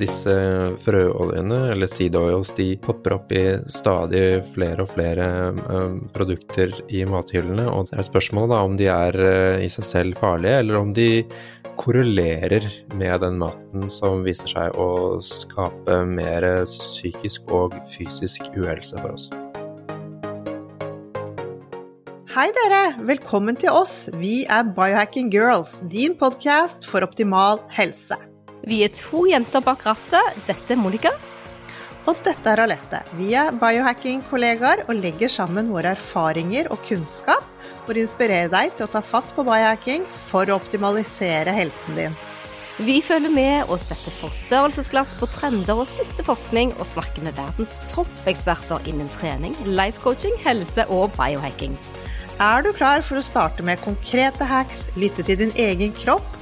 Disse frøoljene, eller seed oils, de popper opp i stadig flere og flere um, produkter i mathyllene. Og det er spørsmålet da om de er uh, i seg selv farlige, eller om de korrelerer med den maten som viser seg å skape mer psykisk og fysisk uhelse for oss. Hei dere! Velkommen til oss. Vi er Biohacking Girls, din podkast for optimal helse. Vi er to jenter bak rattet. Dette er Monica. Og dette er Alette. Vi er biohacking-kollegaer og legger sammen våre erfaringer og kunnskap for å inspirere deg til å ta fatt på biohacking for å optimalisere helsen din. Vi følger med og setter forstørrelsesglass på trender og siste forskning, og snakker med verdens toppeksperter innen trening, life coaching, helse og biohacking. Er du klar for å starte med konkrete hacks, lytte til din egen kropp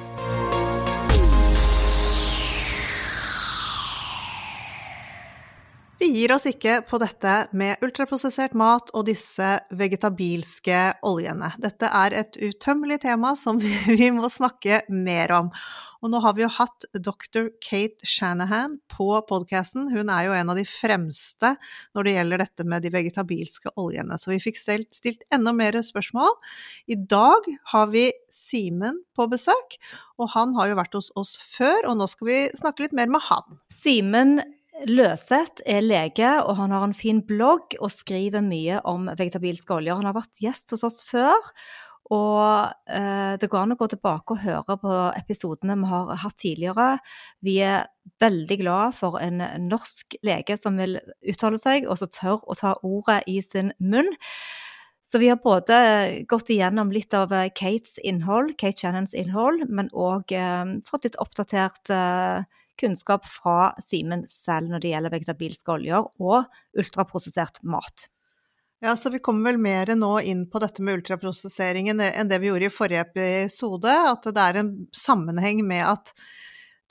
Vi gir oss ikke på dette med ultraprosessert mat og disse vegetabilske oljene. Dette er et utømmelig tema som vi må snakke mer om. Og nå har vi jo hatt dr. Kate Shanahan på podkasten. Hun er jo en av de fremste når det gjelder dette med de vegetabilske oljene. Så vi fikk stilt, enda mer spørsmål. I dag har vi Simen på besøk, og han har jo vært hos oss før, og nå skal vi snakke litt mer med han. Simen Løseth er lege, og han har en fin blogg og skriver mye om vegetabilske oljer. Han har vært gjest hos oss før, og eh, det går an å gå tilbake og høre på episodene vi har hatt tidligere. Vi er veldig glad for en norsk lege som vil uttale seg, og som tør å ta ordet i sin munn. Så vi har både gått igjennom litt av Kates innhold, Kate Shannons innhold, men òg eh, fått litt oppdatert eh, kunnskap fra Simen selv når det gjelder vegetabilske oljer og ultraprosessert mat. Ja, så Vi kommer vel mer nå inn på dette med ultraprosesseringen enn det vi gjorde i forrige episode. At det er en sammenheng med at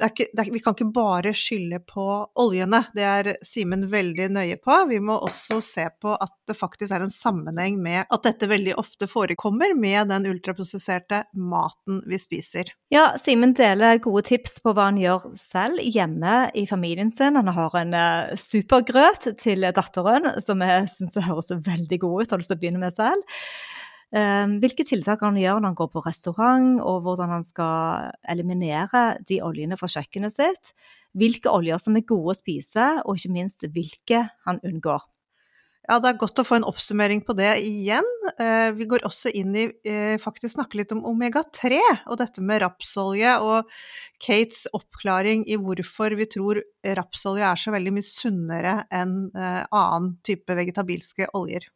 ikke, er, vi kan ikke bare skylde på oljene, det er Simen veldig nøye på. Vi må også se på at det faktisk er en sammenheng med at dette veldig ofte forekommer med den ultraprosesserte maten vi spiser. Ja, Simen deler gode tips på hva han gjør selv hjemme i familien sin. Han har en uh, supergrøt til datteren som jeg syns høres veldig god ut, har lyst til å begynne med selv. Ehm, hvilke tiltak han gjør når han går på restaurant, og hvordan han skal eliminere de oljene fra kjøkkenet sitt. Hvilke oljer som er gode å spise, og ikke minst hvilke han unngår. Ja, det er godt å få en oppsummering på det igjen. Eh, vi går også inn i eh, faktisk snakke litt om omega-3 og dette med rapsolje og Kates oppklaring i hvorfor vi tror rapsolje er så veldig mye sunnere enn eh, annen type vegetabilske oljer.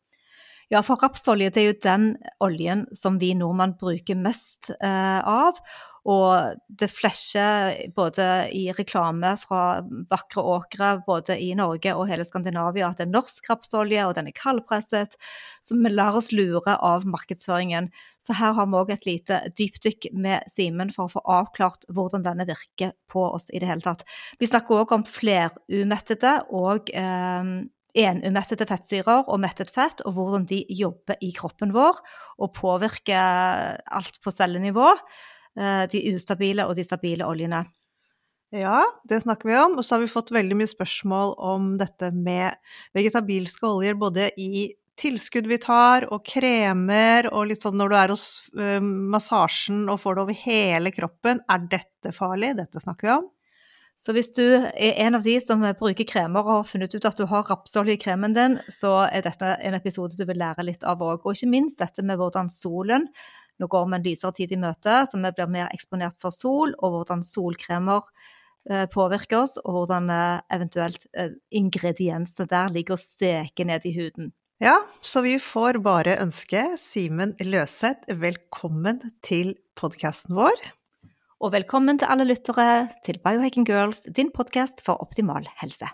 Ja, for rapsolje det er jo den oljen som vi nordmenn bruker mest eh, av. Og det flasher både i reklame fra vakre åkre både i Norge og hele Skandinavia at det er norsk rapsolje, og den er kaldpresset. Så vi lar oss lure av markedsføringen. Så her har vi òg et lite dypdykk med Simen for å få avklart hvordan denne virker på oss i det hele tatt. Vi snakker òg om flerumettede og eh, enumettede fettsyrer og mettet fett, og hvordan de jobber i kroppen vår og påvirker alt på cellenivå. Eh, de ustabile og de stabile oljene. Ja, det snakker vi om. Og så har vi fått veldig mye spørsmål om dette med vegetabilske oljer, både i tilskudd vi tar, og kremer, og litt sånn når du er hos uh, massasjen og får det over hele kroppen. Er dette farlig? Dette snakker vi om. Så hvis du er en av de som bruker kremer og har funnet ut at du har rapsolje i kremen din, så er dette en episode du vil lære litt av òg. Og ikke minst dette med hvordan solen Nå går vi en lysere tid i møte, så vi blir mer eksponert for sol, og hvordan solkremer eh, påvirker oss, og hvordan eh, eventuelt eh, ingrediensene der ligger og steker ned i huden. Ja, så vi får bare ønske Simen Løseth velkommen til podkasten vår. Og velkommen til alle lyttere til Biohacking Girls, din podkast for optimal helse.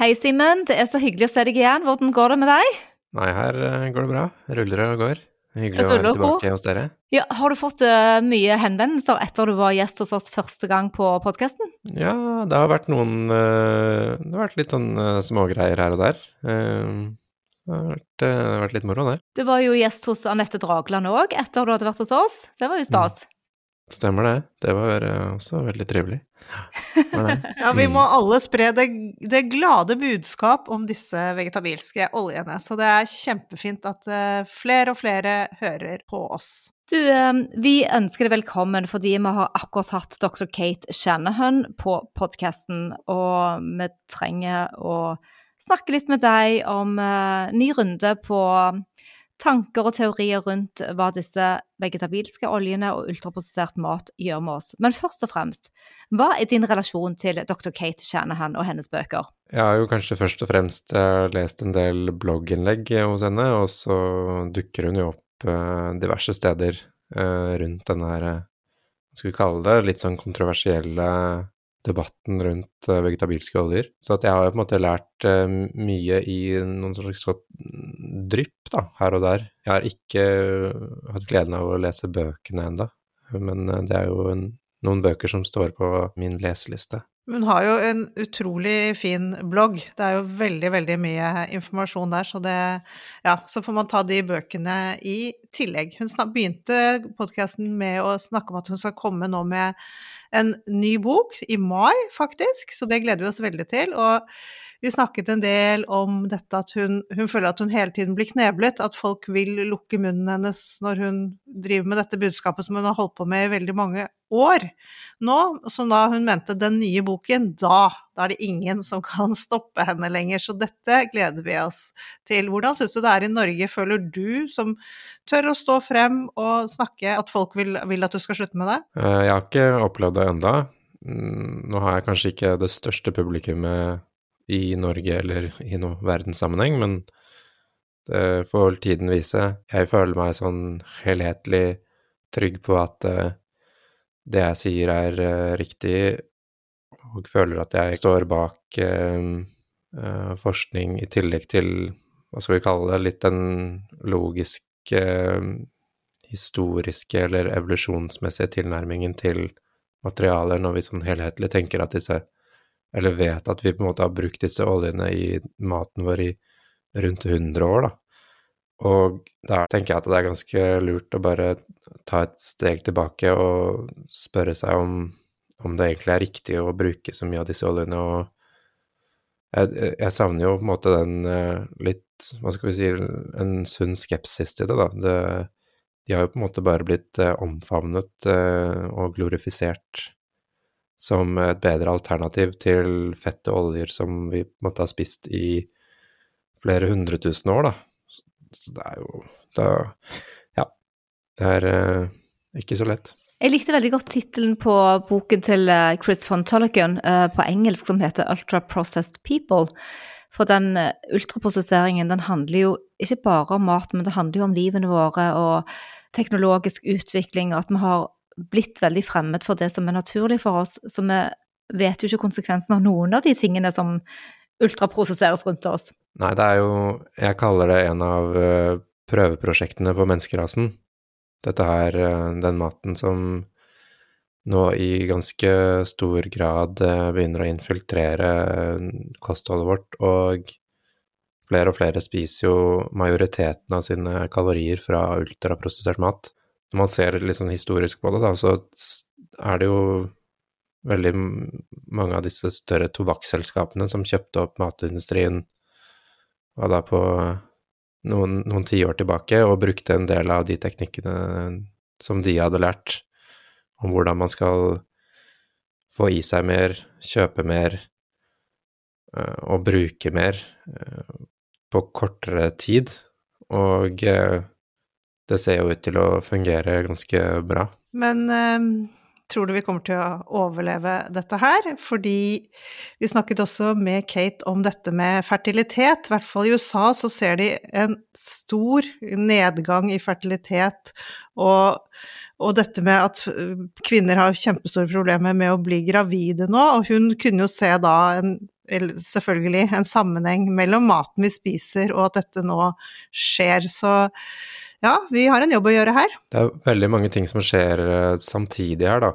Hei, Simen. Det er så hyggelig å se deg igjen. Hvordan går det med deg? Nei, her eh, går det bra. Ruller og går. Hyggelig å være tilbake hos dere. Ja, har du fått uh, mye henvendelser etter du var gjest hos oss første gang på podkasten? Ja, det har vært noen uh, Det har vært litt sånn uh, smågreier her og der. Eh, det, har vært, eh, det har vært litt moro, det. Du var jo gjest hos Anette Dragland òg, etter du hadde vært hos oss. Det var jo stas. Stemmer det. Det var eh, også veldig trivelig. Ja, vi må alle spre det, det glade budskap om disse vegetabilske oljene. Så det er kjempefint at eh, flere og flere hører på oss. Du, vi ønsker deg velkommen fordi vi har akkurat hatt Dr. Kate Shanahan på podkasten, og vi trenger å snakke litt med deg om eh, ny runde på tanker og teorier rundt hva disse vegetabilske oljene og ultraprosessert mat gjør med oss. Men først og fremst, hva er din relasjon til Dr. Kate Shanahan og hennes bøker? Jeg har jo kanskje først og fremst eh, lest en del blogginnlegg hos henne, og så dukker hun jo opp eh, diverse steder eh, rundt denne her, eh, hva skal vi kalle det, litt sånn kontroversielle debatten rundt eh, vegetabilske oljer. Så jeg har på en måte lært eh, mye i noen slags drypp, da, her og der. Jeg har ikke hatt gleden av å lese bøkene enda, men eh, det er jo en, noen bøker som står på min leseliste. Hun har jo en utrolig fin blogg. Det er jo veldig, veldig mye informasjon der, så det Ja, så får man ta de bøkene i tillegg. Hun begynte podkasten med å snakke om at hun skal komme nå med en ny bok i mai, faktisk, så det gleder vi oss veldig til. Og vi snakket en del om dette at hun, hun føler at hun hele tiden blir kneblet, at folk vil lukke munnen hennes når hun driver med dette budskapet som hun har holdt på med i veldig mange år nå, som da hun mente den nye boken, da, da er det ingen som kan stoppe henne lenger. Så dette gleder vi oss til. Hvordan syns du det er i Norge? Føler du, som tør å stå frem og snakke, at folk vil, vil at du skal slutte med det? Eh, Jeg har ikke opplevd det enda. Mm, Nå har jeg kanskje ikke det største publikummet i Norge eller i noen verdenssammenheng, men det får vel tiden vise. Jeg føler meg sånn helhetlig trygg på at eh, det jeg sier er eh, riktig, og føler at jeg står bak eh, eh, forskning i tillegg til, hva skal vi kalle det, litt den logiske, historiske eller evolusjonsmessige tilnærmingen til materialer når vi sånn helhetlig tenker at disse Eller vet at vi på en måte har brukt disse oljene i maten vår i rundt 100 år, da. Og da tenker jeg at det er ganske lurt å bare ta et steg tilbake og spørre seg om, om det egentlig er riktig å bruke så mye av disse oljene. Og jeg, jeg savner jo på en måte den eh, litt, hva skal vi si, en sunn skepsis til det, da. Det, de har jo på en måte bare blitt eh, omfavnet eh, og glorifisert som et bedre alternativ til fette oljer som vi på en måte har spist i flere hundre tusen år, da. Så det er jo da Ja. Det er ikke så lett. Jeg likte veldig godt tittelen på boken til eh, Chris von Tolligan eh, på engelsk, som heter Ultra Processed People. For den eh, ultraprosesseringen, den handler jo ikke bare om mat, men det handler jo om livene våre og teknologisk utvikling, og at vi har blitt veldig fremmed for det som er naturlig for oss. Så vi vet jo ikke konsekvensen av noen av de tingene som ultraprosesseres rundt oss. Nei, det er jo Jeg kaller det en av prøveprosjektene på menneskerasen. Dette her, eh, den maten som nå i ganske stor grad eh, begynner å infiltrere eh, kostholdet vårt, og flere og flere spiser jo majoriteten av sine kalorier fra ultraprosessert mat. Når man ser litt sånn historisk på det, da, så er det jo veldig mange av disse større tobakksselskapene som kjøpte opp matindustrien og da på noen, noen tiår tilbake og brukte en del av de teknikkene som de hadde lært om hvordan man skal få i seg mer, kjøpe mer eh, og bruke mer eh, på kortere tid. Og eh, det ser jo ut til å fungere ganske bra. Men tror du vi kommer til å overleve dette her? Fordi vi snakket også med Kate om dette med fertilitet. I hvert fall i USA så ser de en stor nedgang i fertilitet. Og, og dette med at kvinner har kjempestore problemer med å bli gravide nå. Og hun kunne jo se da en selvfølgelig en sammenheng mellom maten vi spiser og at dette nå skjer. Så ja, vi har en jobb å gjøre her. Det er veldig mange ting som skjer uh, samtidig her, da.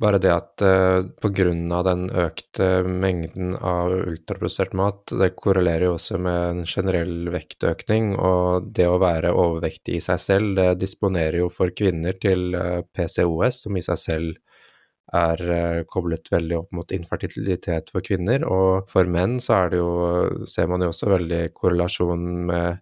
Bare det at uh, pga. den økte mengden av ultraprosessert mat, det korrelerer jo også med en generell vektøkning, og det å være overvektig i seg selv, det disponerer jo for kvinner til eh, PCOS, som i seg selv er koblet veldig opp mot infertilitet for kvinner, og for menn så er det jo, ser man jo også veldig korrelasjon med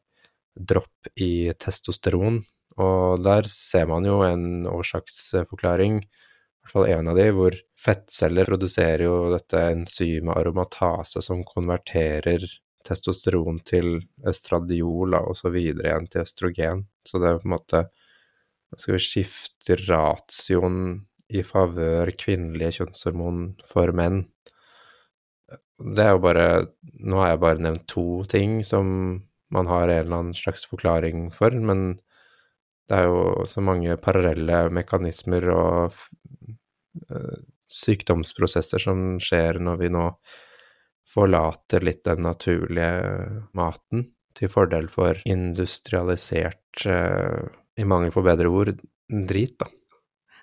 dropp i testosteron, og der ser man jo en årsaksforklaring, i hvert fall en av de, hvor fettceller produserer jo dette enzymet aromatase som konverterer testosteron til østradiol og så videre igjen til østrogen. Så det er på en måte skal vi skifte ratioen i favør kvinnelige kjønnshormon for menn. Det er jo bare Nå har jeg bare nevnt to ting som man har en eller annen slags forklaring for, men det er jo så mange parallelle mekanismer og uh, sykdomsprosesser som skjer når vi nå forlater litt den naturlige maten til fordel for industrialisert, uh, i mangel på bedre ord, drit, da.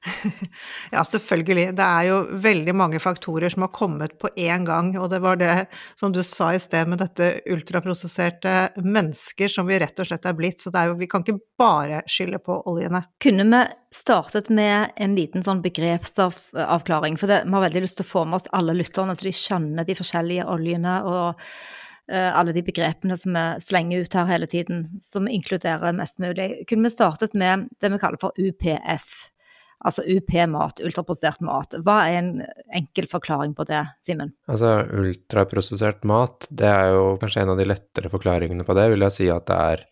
Ja, selvfølgelig. Det er jo veldig mange faktorer som har kommet på én gang, og det var det som du sa i sted med dette ultraprosesserte mennesker som vi rett og slett er blitt, så er jo, vi kan ikke bare skylde på oljene. Kunne vi startet med en liten sånn begrepsavklaring, for det, vi har veldig lyst til å få med oss alle lytterne så de skjønner de forskjellige oljene og uh, alle de begrepene som vi slenger ut her hele tiden, som inkluderer mest mulig. Kunne vi startet med det vi kaller for UPF? Altså UP-mat, ultraprosessert mat. Hva er en enkel forklaring på det, Simen? Altså ultraprosessert mat, det er jo kanskje en av de lettere forklaringene på det, vil jeg si at det er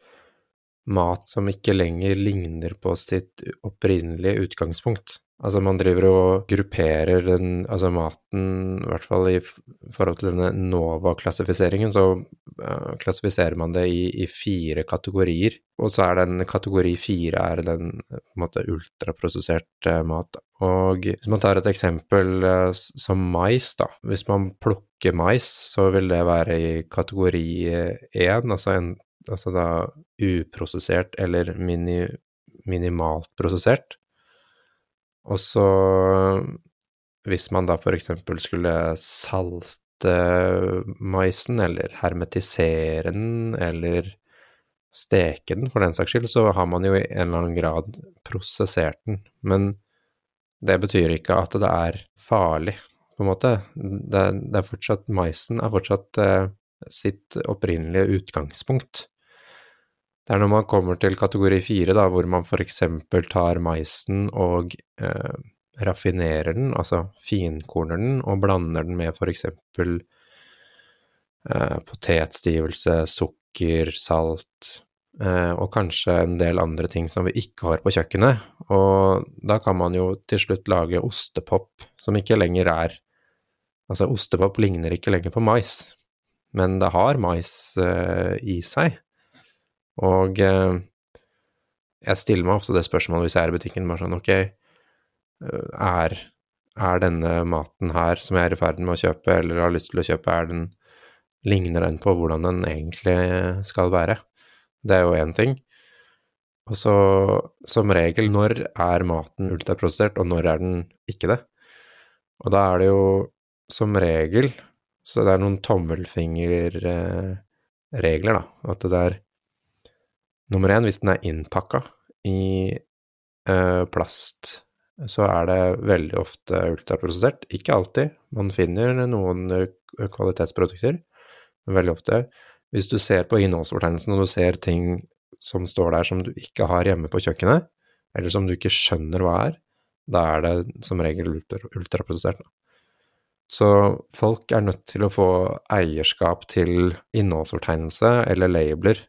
mat som ikke lenger ligner på sitt opprinnelige utgangspunkt. Altså man driver og grupperer den, altså maten, i hvert fall i forhold til denne NOVA-klassifiseringen, så uh, klassifiserer man det i, i, fire kategorier. Og så er den kategori fire er den på en måte ultraprosessert uh, mat. Og hvis man tar et eksempel uh, som mais, da. Hvis man plukker mais, så vil det være i kategori én, altså, altså da uprosessert eller mini, minimalt prosessert. Og så hvis man da f.eks. skulle salte maisen, eller hermetisere den, eller steke den for den saks skyld, så har man jo i en eller annen grad prosessert den. Men det betyr ikke at det er farlig, på en måte. Det, det er fortsatt Maisen er fortsatt eh, sitt opprinnelige utgangspunkt. Det er når man kommer til kategori fire, da, hvor man f.eks. tar maisen og eh, raffinerer den, altså finkorner den, og blander den med f.eks. Eh, potetstivelse, sukker, salt eh, og kanskje en del andre ting som vi ikke har på kjøkkenet. Og da kan man jo til slutt lage ostepop, som ikke lenger er Altså, ostepop ligner ikke lenger på mais, men det har mais eh, i seg. Og eh, jeg stiller meg ofte det spørsmålet hvis jeg er i butikken, bare sånn ok, eh, er, er denne maten her som jeg er i ferd med å kjøpe, eller har lyst til å kjøpe, er den Ligner den på hvordan den egentlig skal være? Det er jo én ting. Og så som regel, når er maten ultraprosessert, og når er den ikke det? Og da er det jo som regel Så det er noen tommelfingerregler, da. At det er Nummer én, hvis den er innpakka i eh, plast, så er det veldig ofte ultraprosessert. Ikke alltid, man finner noen eh, kvalitetsprodukter, men veldig ofte. Hvis du ser på innholdsfortegnelsen og du ser ting som står der som du ikke har hjemme på kjøkkenet, eller som du ikke skjønner hva er, da er det som regel ultraprosessert. Så folk er nødt til å få eierskap til innholdsfortegnelse eller labeler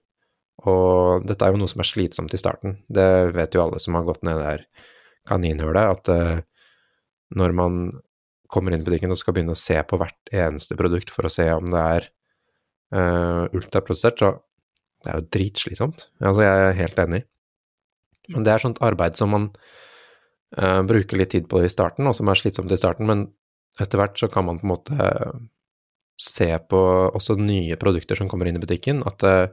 og dette er jo noe som er slitsomt i starten. Det vet jo alle som har gått ned der kaninhullet, at uh, når man kommer inn i butikken og skal begynne å se på hvert eneste produkt for å se om det er uh, ultraprosessert, så det er jo dritslitsomt. Altså, jeg er helt enig. Men det er sånt arbeid som man uh, bruker litt tid på i starten, og som er slitsomt i starten, men etter hvert så kan man på en måte se på også nye produkter som kommer inn i butikken, at uh,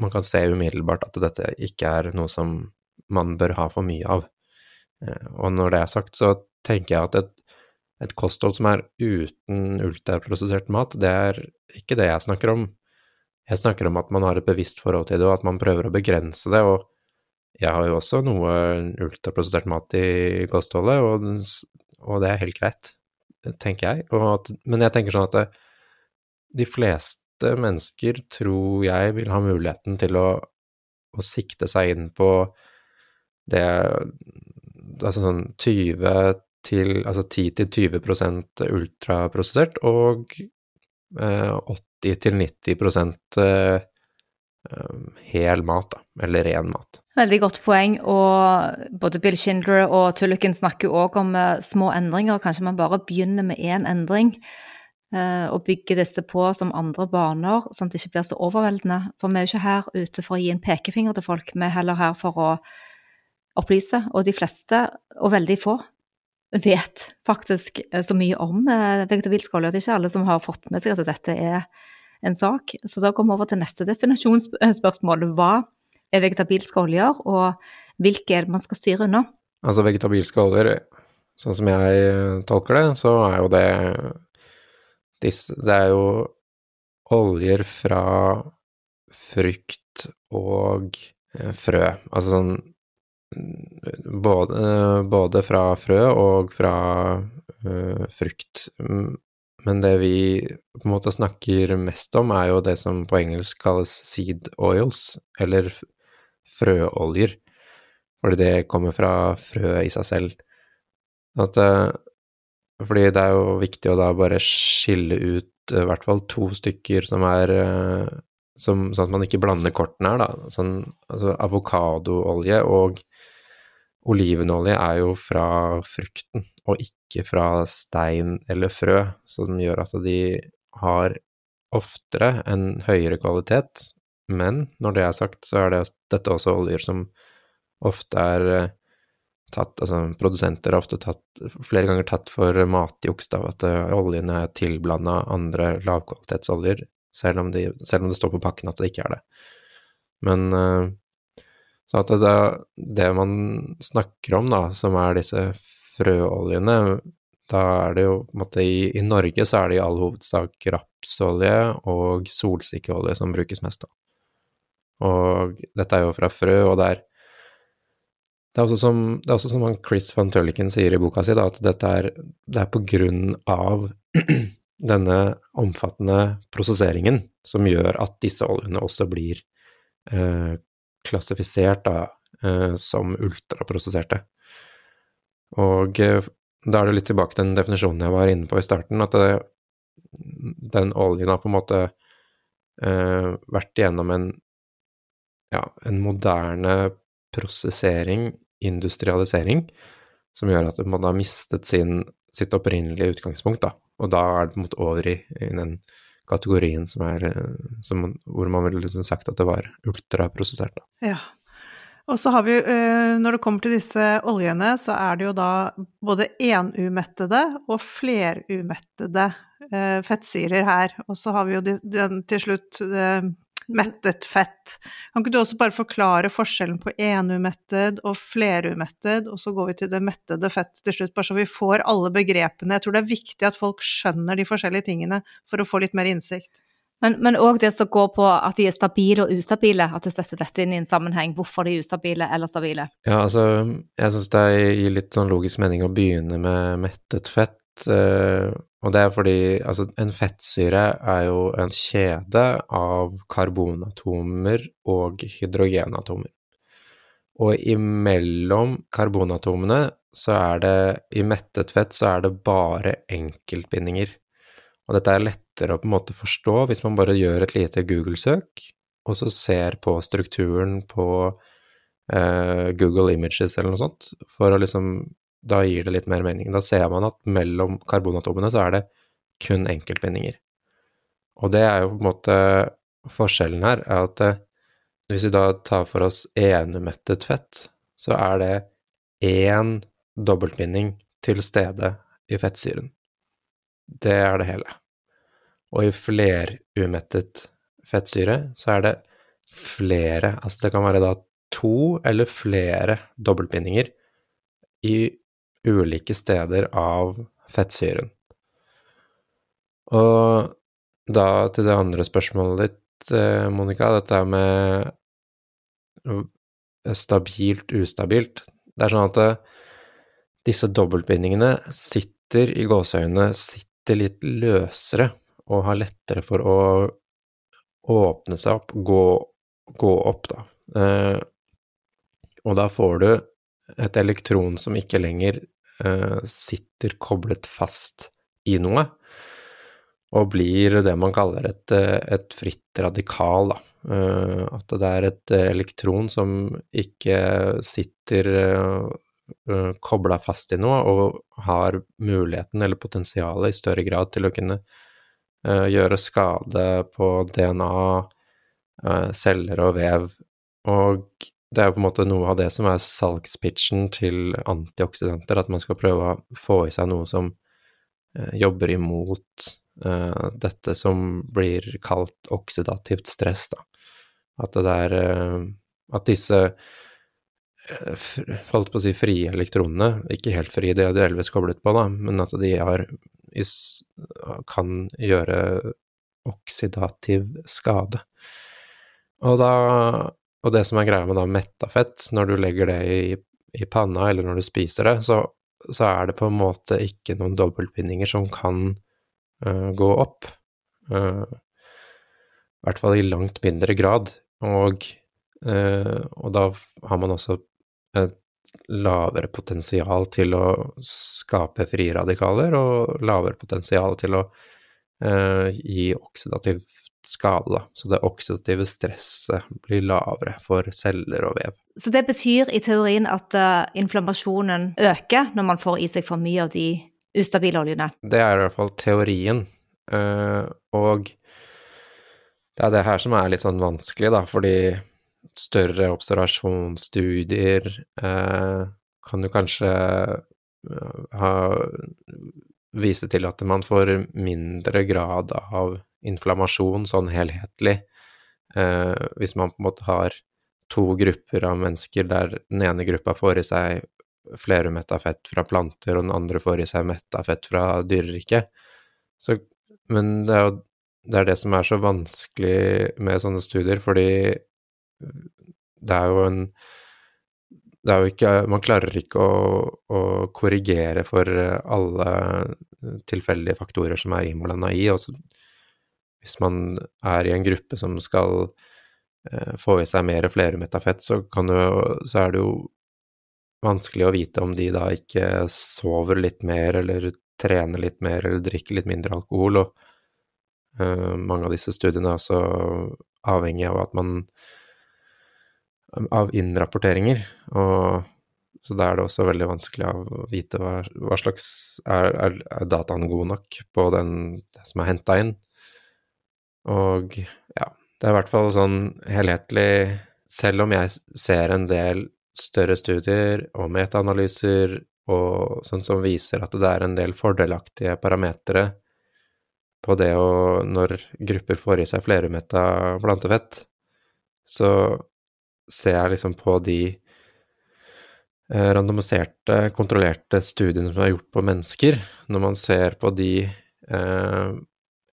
man kan se umiddelbart at dette ikke er noe som man bør ha for mye av. Uh, og når det er sagt, så tenker jeg at et, et kosthold som er uten ultraprosessert mat, det er ikke det jeg snakker om. Jeg snakker om at man har et bevisst forhold til det, og at man prøver å begrense det. Og jeg har jo også noe ultraprosessert mat i kostholdet, og, og det er helt greit tenker jeg. At, men jeg tenker sånn at det, de fleste mennesker tror jeg vil ha muligheten til å, å sikte seg inn på det Altså sånn 20 til Altså 10-20 ultraprosessert og eh, 80-90 eh, hel mat, da, eller ren mat. Veldig godt poeng, og både Bill Schindler og Tulliken snakker òg om uh, små endringer. Kanskje man bare begynner med én endring, og bygger disse på som andre baner, sånn at det ikke blir så overveldende. For vi er jo ikke her ute for å gi en pekefinger til folk, vi er heller her for å opplyse. Og de fleste, og veldig få, vet faktisk eh, så mye om uh, vegetabilsk olje. Det er ikke alle som har fått med seg at dette er en sak. Så da kommer vi over til neste definasjonsspørsmål. Hva er vegetabilske oljer, og hvilke er det man skal styre unna? Altså vegetabilske oljer, sånn som jeg eh, tolker det, så er jo det disse Det er jo oljer fra frukt og eh, frø. Altså sånn både, både, fra frø og fra uh, frukt. Men det vi på en måte snakker mest om, er jo det som på engelsk kalles seed oils, eller frøoljer. Fordi det kommer fra frø i seg selv. At, eh, fordi det er jo viktig å da bare skille ut eh, i hvert fall to stykker som er eh, som, Sånn at man ikke blander kortene her, da. Sånn, altså avokadoolje og Olivenolje er jo fra frukten, og ikke fra stein eller frø, som gjør at de har oftere en høyere kvalitet. Men når det er sagt, så er det, dette også oljer som ofte er eh, tatt Altså produsenter har ofte tatt, flere ganger tatt for matjuks, da, at oljen oljene er tilblanda andre lavkvalitetsoljer, selv om, de, selv om det står på pakken at det ikke er det. Men uh, så at det, det man snakker om, da, som er disse frøoljene, da er det jo på en måte i, i Norge så er det i all hovedsak rapsolje og solsikkeolje som brukes mest, da. Og dette er jo fra frø, og det er det er som, det er også som Chris van Tulliken sier i boka si, da, at dette er, det er på grunn av denne omfattende prosesseringen som gjør at disse oljene også blir eh, klassifisert da, eh, som ultraprosesserte. Og eh, da er det litt tilbake til den definisjonen jeg var inne på i starten, at det, den oljen har på en måte eh, vært igjennom en, ja, en moderne prosessering, industrialisering, som gjør at man har mistet sin, sitt opprinnelige utgangspunkt, da. Og da er det måte over i, i den kategorien som er, eh, som, hvor man ville liksom sagt at det var ultraprosessert. Da. Ja. Og så har vi, eh, når det kommer til disse oljene, så er det jo da både enumettede og flerumettede eh, fettsyrer her. Og så har vi jo den til slutt mettet fett. Kan ikke du også bare forklare forskjellen på enumettet og flerumettet, og så går vi til det mettede fett til slutt, bare så vi får alle begrepene. Jeg tror det er viktig at folk skjønner de forskjellige tingene for å få litt mer innsikt. Men òg det som går på at de er stabile og ustabile, at du setter dette inn i en sammenheng. Hvorfor de er ustabile eller stabile? Ja, altså, jeg syns det gir litt sånn logisk mening å begynne med mettet fett. Uh, og det er fordi altså, en fettsyre er jo en kjede av karbonatomer og hydrogenatomer. Og imellom karbonatomene så er det I mettet fett så er det bare enkeltbindinger. Og dette er lettere å på en måte forstå hvis man bare gjør et lite Google-søk, og så ser på strukturen på eh, Google Images eller noe sånt, for å liksom Da gir det litt mer mening. Da ser man at mellom karbonatomene så er det kun enkeltbindinger. Og det er jo på en måte Forskjellen her er at eh, hvis vi da tar for oss enumettet fett, så er det én dobbeltbinding til stede i fettsyren. Det er det hele. Og i flerumettet fettsyre så er det flere, altså det kan være da to eller flere dobbeltbindinger i ulike steder av fettsyren. Og da til det andre spørsmålet ditt, eh, Monica, dette med stabilt, ustabilt. Det er sånn at eh, disse dobbeltbindingene sitter i gåseøynene, sitter litt løsere og har lettere for å åpne seg opp, gå, gå opp, da. Eh, og da får du et elektron som ikke lenger eh, sitter koblet fast i noe, og blir det man kaller et, et fritt radikal, da. Eh, at det er et elektron som ikke sitter uh, kobla fast i noe, og har muligheten eller potensialet i større grad til å kunne gjøre skade på DNA, celler og vev. Og det er jo på en måte noe av det som er salgspitchen til antioksidanter, at man skal prøve å få i seg noe som uh, jobber imot uh, dette som blir kalt oksidativt stress, da. At det der uh, At disse holdt på å si frie elektronene, ikke helt frie, de er delvis koblet på, da, men at de har, kan gjøre oksidativ skade. Og da og det som er greia med da metafett, når du legger det i, i panna eller når du spiser det, så, så, er det på en måte ikke noen dobbeltbindinger som kan uh, gå opp. Uh, I hvert fall i langt mindre grad. Og, uh, og da har man også et lavere potensial til å skape frie radikaler, og lavere potensial til å gi oksidativ skade, da. Så det oksidative stresset blir lavere for celler og vev. Så det betyr i teorien at uh, inflammasjonen øker når man får i seg for mye av de ustabile oljene? Det er i hvert fall teorien. Uh, og det er det her som er litt sånn vanskelig, da, fordi større observasjonsstudier uh, kan jo kanskje ha, vise til at man får mindre grad av inflammasjon sånn helhetlig. Eh, hvis man på en måte har to grupper av mennesker der den ene gruppa får i seg flerumetta fett fra planter, og den andre får i seg metta fett fra dyreriket. Men det er jo det, er det som er så vanskelig med sånne studier, fordi det er jo en det er jo ikke Man klarer ikke å, å korrigere for alle tilfeldige faktorer som er innblanda i. og så hvis man er i en gruppe som skal eh, få i seg mer flermetafett, så, så er det jo vanskelig å vite om de da ikke sover litt mer, eller trener litt mer, eller drikker litt mindre alkohol. Og uh, mange av disse studiene er også avhengig av at man av innrapporteringer, og så da er det også veldig vanskelig å vite hva, hva slags er, er, dataen god nok på den, det som er henta inn. Og ja, det er i hvert fall sånn helhetlig Selv om jeg ser en del større studier og metaanalyser og sånn som viser at det er en del fordelaktige parametere på det å Når grupper får i seg flerumetta plantefett, så ser jeg liksom på de eh, randomiserte, kontrollerte studiene som er gjort på mennesker, når man ser på de eh,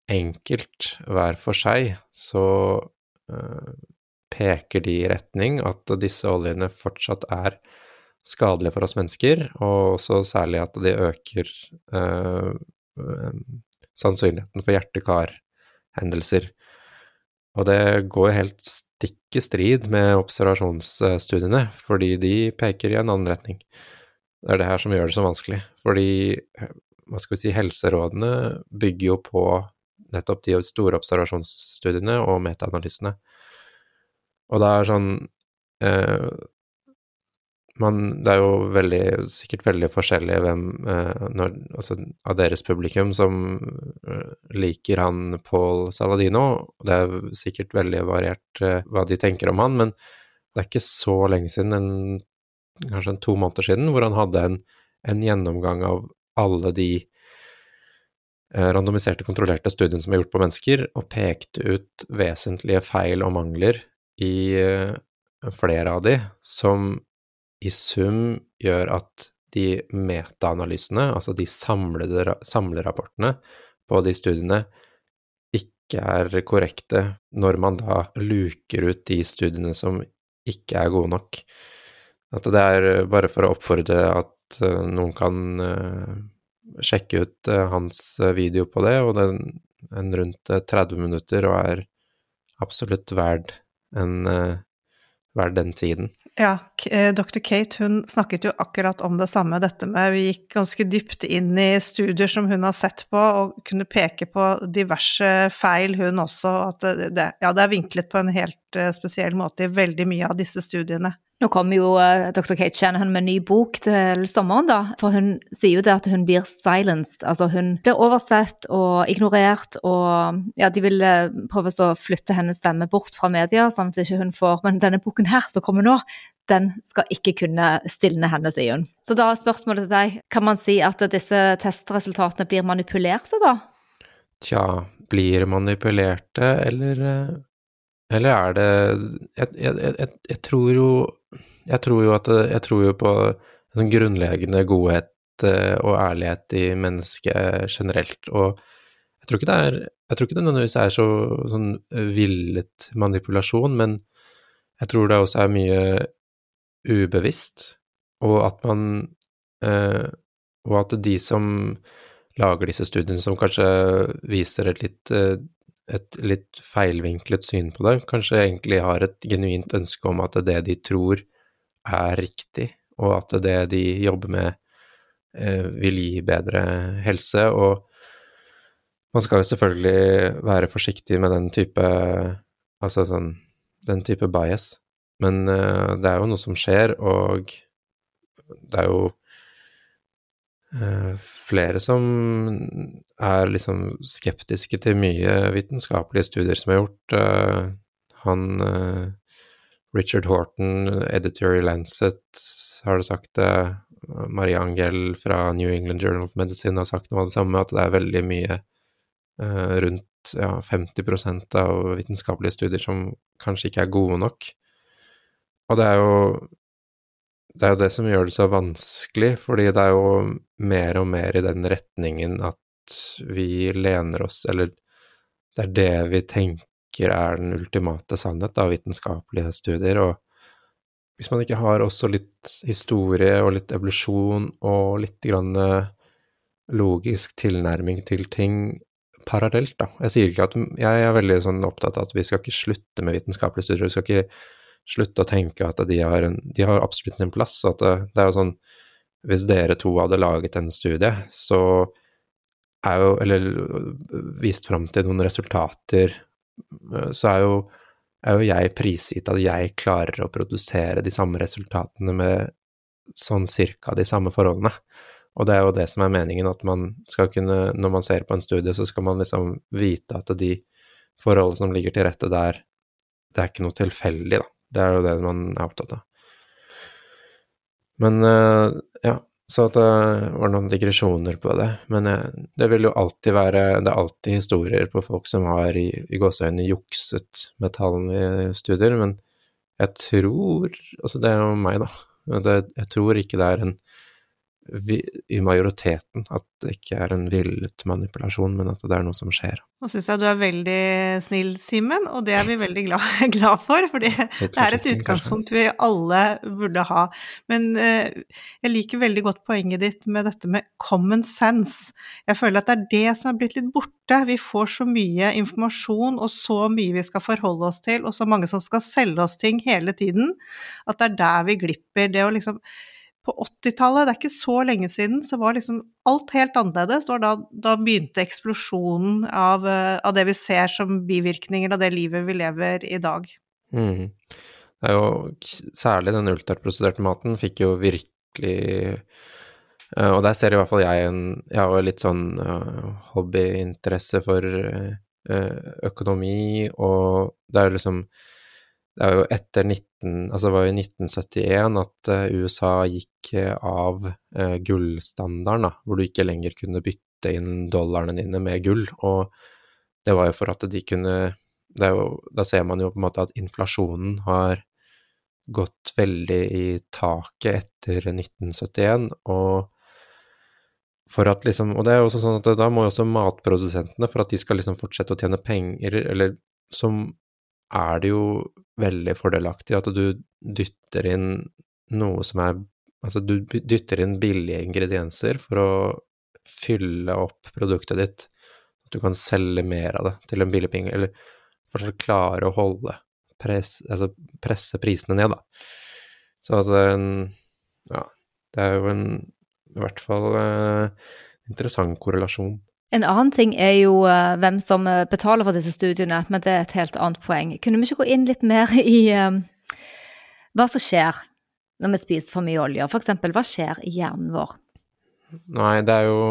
enkelt hver for seg, så uh, peker de i retning at disse oljene fortsatt er skadelige for oss mennesker, og også særlig at de øker uh, sannsynligheten for hjerte-kar-hendelser. Og det går helt stikk i strid med observasjonsstudiene, fordi de peker i en annen retning. Det er det her som gjør det så vanskelig, fordi hva skal vi si, helserådene bygger jo på nettopp de store observasjonsstudiene og metaanalysene. Og det er sånn eh, man, det er jo veldig, sikkert veldig forskjellig hvem eh, når, altså, av deres publikum som eh, liker han Paul Saladino. Det er sikkert veldig variert eh, hva de tenker om han, men det er ikke så lenge siden, en, kanskje en to måneder siden, hvor han hadde en, en gjennomgang av alle de randomiserte, kontrollerte studiene som er gjort på mennesker, og pekte ut vesentlige feil og mangler i eh, flere av de, som i sum gjør at de metaanalysene, altså de samlede, samlerapportene på de studiene, ikke er korrekte når man da luker ut de studiene som ikke er gode nok. At det er bare for å oppfordre at eh, noen kan sjekke ut uh, hans video på det, og den er rundt 30 minutter og er absolutt verd en verd den tiden. Ja, eh, dr. Kate hun snakket jo akkurat om det samme, dette med Vi gikk ganske dypt inn i studier som hun har sett på, og kunne peke på diverse feil, hun også. At det, ja, det er vinklet på en helt eh, spesiell måte i veldig mye av disse studiene. Nå kommer jo uh, dr. Kate Shanahan med en ny bok til sommeren, da. For hun sier jo det at hun blir silenced. Altså hun blir oversett og ignorert, og ja, de vil uh, prøve å flytte hennes stemme bort fra media, sånn at ikke hun får Men denne boken her som kommer nå, den skal ikke kunne stilne henne, sier hun. Så da er spørsmålet til deg, kan man si at disse testresultatene blir manipulerte, da? Tja, blir manipulerte, eller uh, eller er det jeg, jeg, jeg, jeg, tror jo Jeg tror jo at Jeg tror jo på sånn grunnleggende godhet eh, og ærlighet i mennesket generelt, og jeg tror ikke det er Jeg tror ikke det nødvendigvis er så sånn villet manipulasjon, men jeg tror det også er mye ubevisst, og at man eh, Og at de som lager disse studiene, som kanskje viser et litt eh, et litt feilvinklet syn på det, kanskje egentlig har et genuint ønske om at det de tror er riktig, og at det de jobber med eh, vil gi bedre helse, og man skal jo selvfølgelig være forsiktig med den type altså sånn den type bias, men eh, det er jo noe som skjer, og det er jo flere som er liksom skeptiske til mye vitenskapelige studier som er gjort. Eh, han eh, Richard Horton, editor i Lancet, har det sagt det. Marie Angell fra New England Journal of Medicine har sagt noe av det samme, at det er veldig mye rundt ja, 50% av vitenskapelige studier som kanskje ikke er gode nok. Og det er jo det er jo det som gjør det så vanskelig, fordi det er jo mer og mer i den retningen at vi lener oss Eller det er det vi tenker er den ultimate sannhet av vitenskapelige studier. Og hvis man ikke har også litt historie og litt evolusjon og litt grann eh, logisk tilnærming til ting parallelt, da. Jeg sier ikke at Jeg er veldig sånn opptatt av at vi skal ikke slutte med vitenskapelige studier. Vi skal ikke slutte å tenke at de har, en, de har absolutt sin plass. At det, det, er jo sånn Hvis dere to hadde laget en studie, så er jo Eller vist fram til noen resultater, så er jo, er jo jeg prisgitt at jeg klarer å produsere de samme resultatene med sånn cirka de samme forholdene. Og det er jo det som er meningen, at man skal kunne, når man ser på en studie, så skal man liksom vite at de forholdene som ligger til rette der, det er ikke noe tilfeldig, da. Det er jo det man er opptatt av. Men uh, ja, så at det var noen digresjoner på det. Men uh, det vil jo alltid være Det er alltid historier på folk som har i, i gåseøynene jukset med tallene i studier, men jeg tror Altså, det er jo meg, da. Jeg tror ikke det er en i majoriteten at det ikke er en villet manipulasjon, men at det er noe som skjer. Nå syns jeg du er veldig snill, Simen, og det er vi veldig glad, glad for. For det er et utgangspunkt vi alle burde ha. Men eh, jeg liker veldig godt poenget ditt med dette med common sense. Jeg føler at det er det som er blitt litt borte. Vi får så mye informasjon og så mye vi skal forholde oss til, og så mange som skal selge oss ting hele tiden, at det er der vi glipper. Det å liksom på 80-tallet, det er ikke så lenge siden, så var liksom alt helt annerledes. Det var da, da begynte eksplosjonen av, eh, av, det vi ser som bivirkninger av det livet vi lever i dag. Mm. Det er jo særlig den ultraprosesserte maten fikk jo virkelig uh, Og der ser i hvert fall jeg en Jeg har jo litt sånn uh, hobbyinteresse for økonomi, og det er jo liksom det er jo etter 19, altså det var i 1971 at USA gikk av gullstandarden, hvor du ikke lenger kunne bytte inn dollarene dine med gull, og det var jo for at de kunne jo, Da ser man jo på en måte at inflasjonen har gått veldig i taket etter 1971, og for at liksom Og det er jo også sånn at da må jo også matprodusentene, for at de skal liksom fortsette å tjene penger, eller som er det jo veldig fordelaktig at du dytter inn noe som er Altså, du dytter inn billige ingredienser for å fylle opp produktet ditt. At du kan selge mer av det til en billig penge, eller fortsatt klare å holde press, altså presse prisene ned, da. Så at Ja, det er jo en i hvert fall eh, interessant korrelasjon. En annen ting er jo uh, hvem som eh, betaler for disse studiene, men det er et helt annet poeng. Kunne vi ikke gå inn litt mer i um, hva som skjer når vi spiser for mye olje? For eksempel, hva skjer i hjernen vår? Nei, det er jo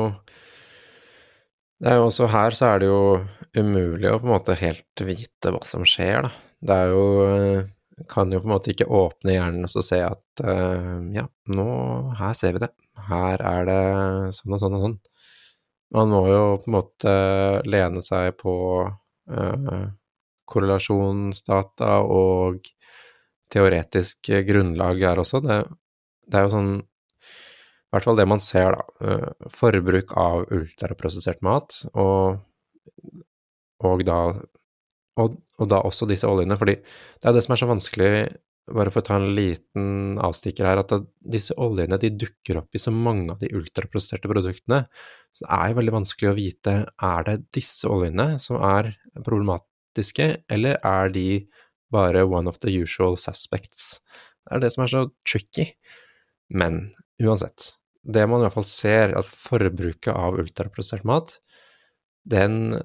det er jo også her så er det jo umulig å på en måte helt vite hva som skjer, da. Det er jo Kan jo på en måte ikke åpne hjernen og så se at uh, ja, nå Her ser vi det. Her er det sånn og sånn og sånn. Man må jo på en måte lene seg på eh, korrelasjonsdata og teoretisk grunnlag her også. Det, det, er jo sånn I hvert fall det man ser, da. Uh, forbruk av ultraprosessert mat, og, og da og, og, da også disse oljene, fordi det er det som er så vanskelig bare for å ta en liten avstikker her, at disse oljene de dukker opp i så mange av de ultraprosesserte produktene. Så det er jo veldig vanskelig å vite er det disse oljene som er problematiske, eller er de bare one of the usual suspects? Det er det som er så tricky. Men uansett, det man i hvert fall ser, at forbruket av ultraprosessert mat, den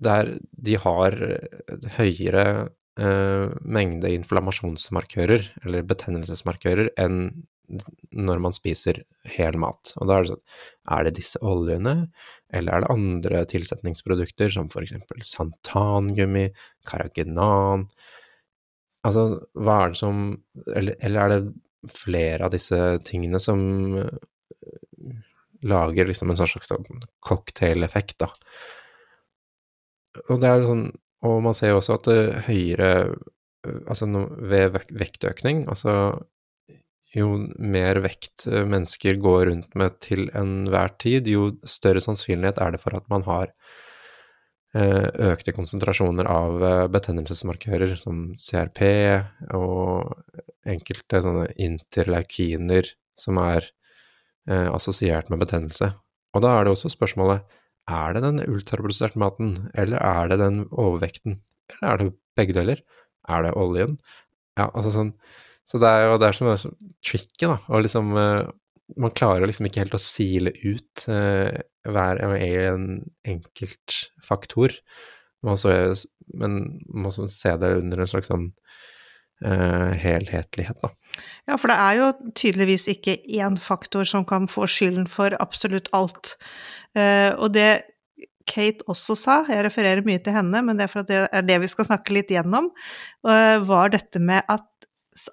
der de har høyere mengde inflammasjonsmarkører, eller betennelsesmarkører, enn når man spiser hel mat. Og da er det sånn Er det disse oljene, eller er det andre tilsetningsprodukter, som for eksempel santangummi, karagenan Altså, hva er det som eller, eller, er det flere av disse tingene som uh, lager liksom en sånn slags cocktail-effekt, da? Og det er sånn og man ser jo også at høyere Altså ved vektøkning, altså jo mer vekt mennesker går rundt med til enhver tid, jo større sannsynlighet er det for at man har økte konsentrasjoner av betennelsesmarkører som CRP og enkelte sånne interleukiner som er assosiert med betennelse. Og da er det også spørsmålet er det den ultraprosesserte maten, eller er det den overvekten? Eller er det begge deler? Er det oljen? Ja, altså sånn Så det er jo det som er så tricky, da. Og liksom uh, Man klarer liksom ikke helt å sile ut uh, hver en enkelt faktor. Man så, men man må se det under en slags sånn helhetlighet, da. Ja, for det er jo tydeligvis ikke én faktor som kan få skylden for absolutt alt. Uh, og det Kate også sa, jeg refererer mye til henne, men det er for at det er det vi skal snakke litt gjennom, uh, var dette med at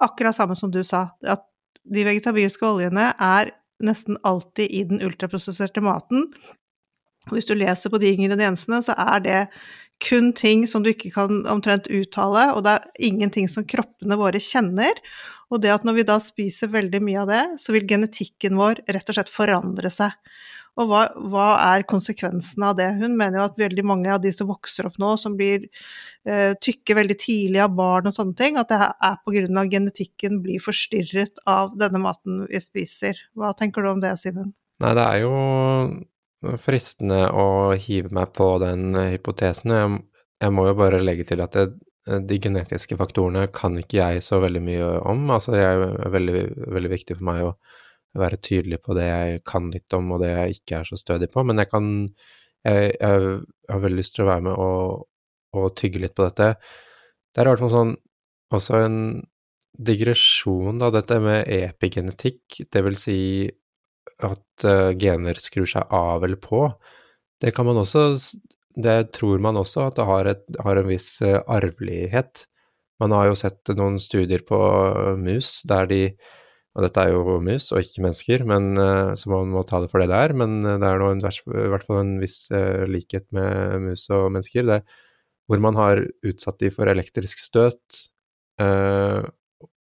akkurat samme som du sa, at de vegetabilske oljene er nesten alltid i den ultraprosesserte maten. Hvis du leser på de ingrediensene, så er det kun ting som du ikke kan omtrent uttale, og det er ingenting som kroppene våre kjenner. Og det at når vi da spiser veldig mye av det, så vil genetikken vår rett og slett forandre seg. Og hva, hva er konsekvensene av det? Hun mener jo at veldig mange av de som vokser opp nå, som blir eh, tykke veldig tidlig av barn og sånne ting, at det er pga. genetikken blir forstyrret av denne maten vi spiser. Hva tenker du om det, Simen? Nei, det er jo fristende å hive meg på den hypotesen. Jeg, jeg må jo bare legge til at det, de genetiske faktorene kan ikke jeg så veldig mye om. Altså, det er veldig, veldig viktig for meg å være tydelig på det jeg kan litt om, og det jeg ikke er så stødig på. Men jeg kan Jeg, jeg har veldig lyst til å være med og, og tygge litt på dette. Det er i hvert fall sånn også en digresjon, da, dette med epigenetikk, det vil si at uh, gener skrur seg av eller på. Det kan man også Det tror man også at det har, et, har en viss uh, arvelighet. Man har jo sett noen studier på mus der de og dette er jo mus og ikke mennesker, men, så man må ta det for det det er. Men det er nå i hvert fall en viss likhet med mus og mennesker. Det, hvor man har utsatt de for elektrisk støt eh,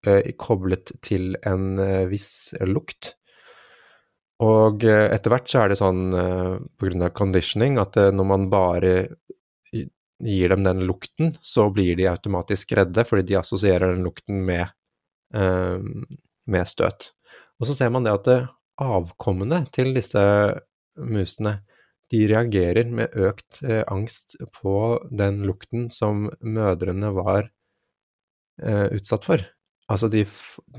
eh, koblet til en eh, viss lukt. Og eh, etter hvert så er det sånn pga. grunn av conditioning at eh, når man bare gir dem den lukten, så blir de automatisk redde, fordi de assosierer den lukten med, med støt. Og så ser man det at avkommene til disse musene de reagerer med økt eh, angst på den lukten som mødrene var eh, utsatt for. Altså, de,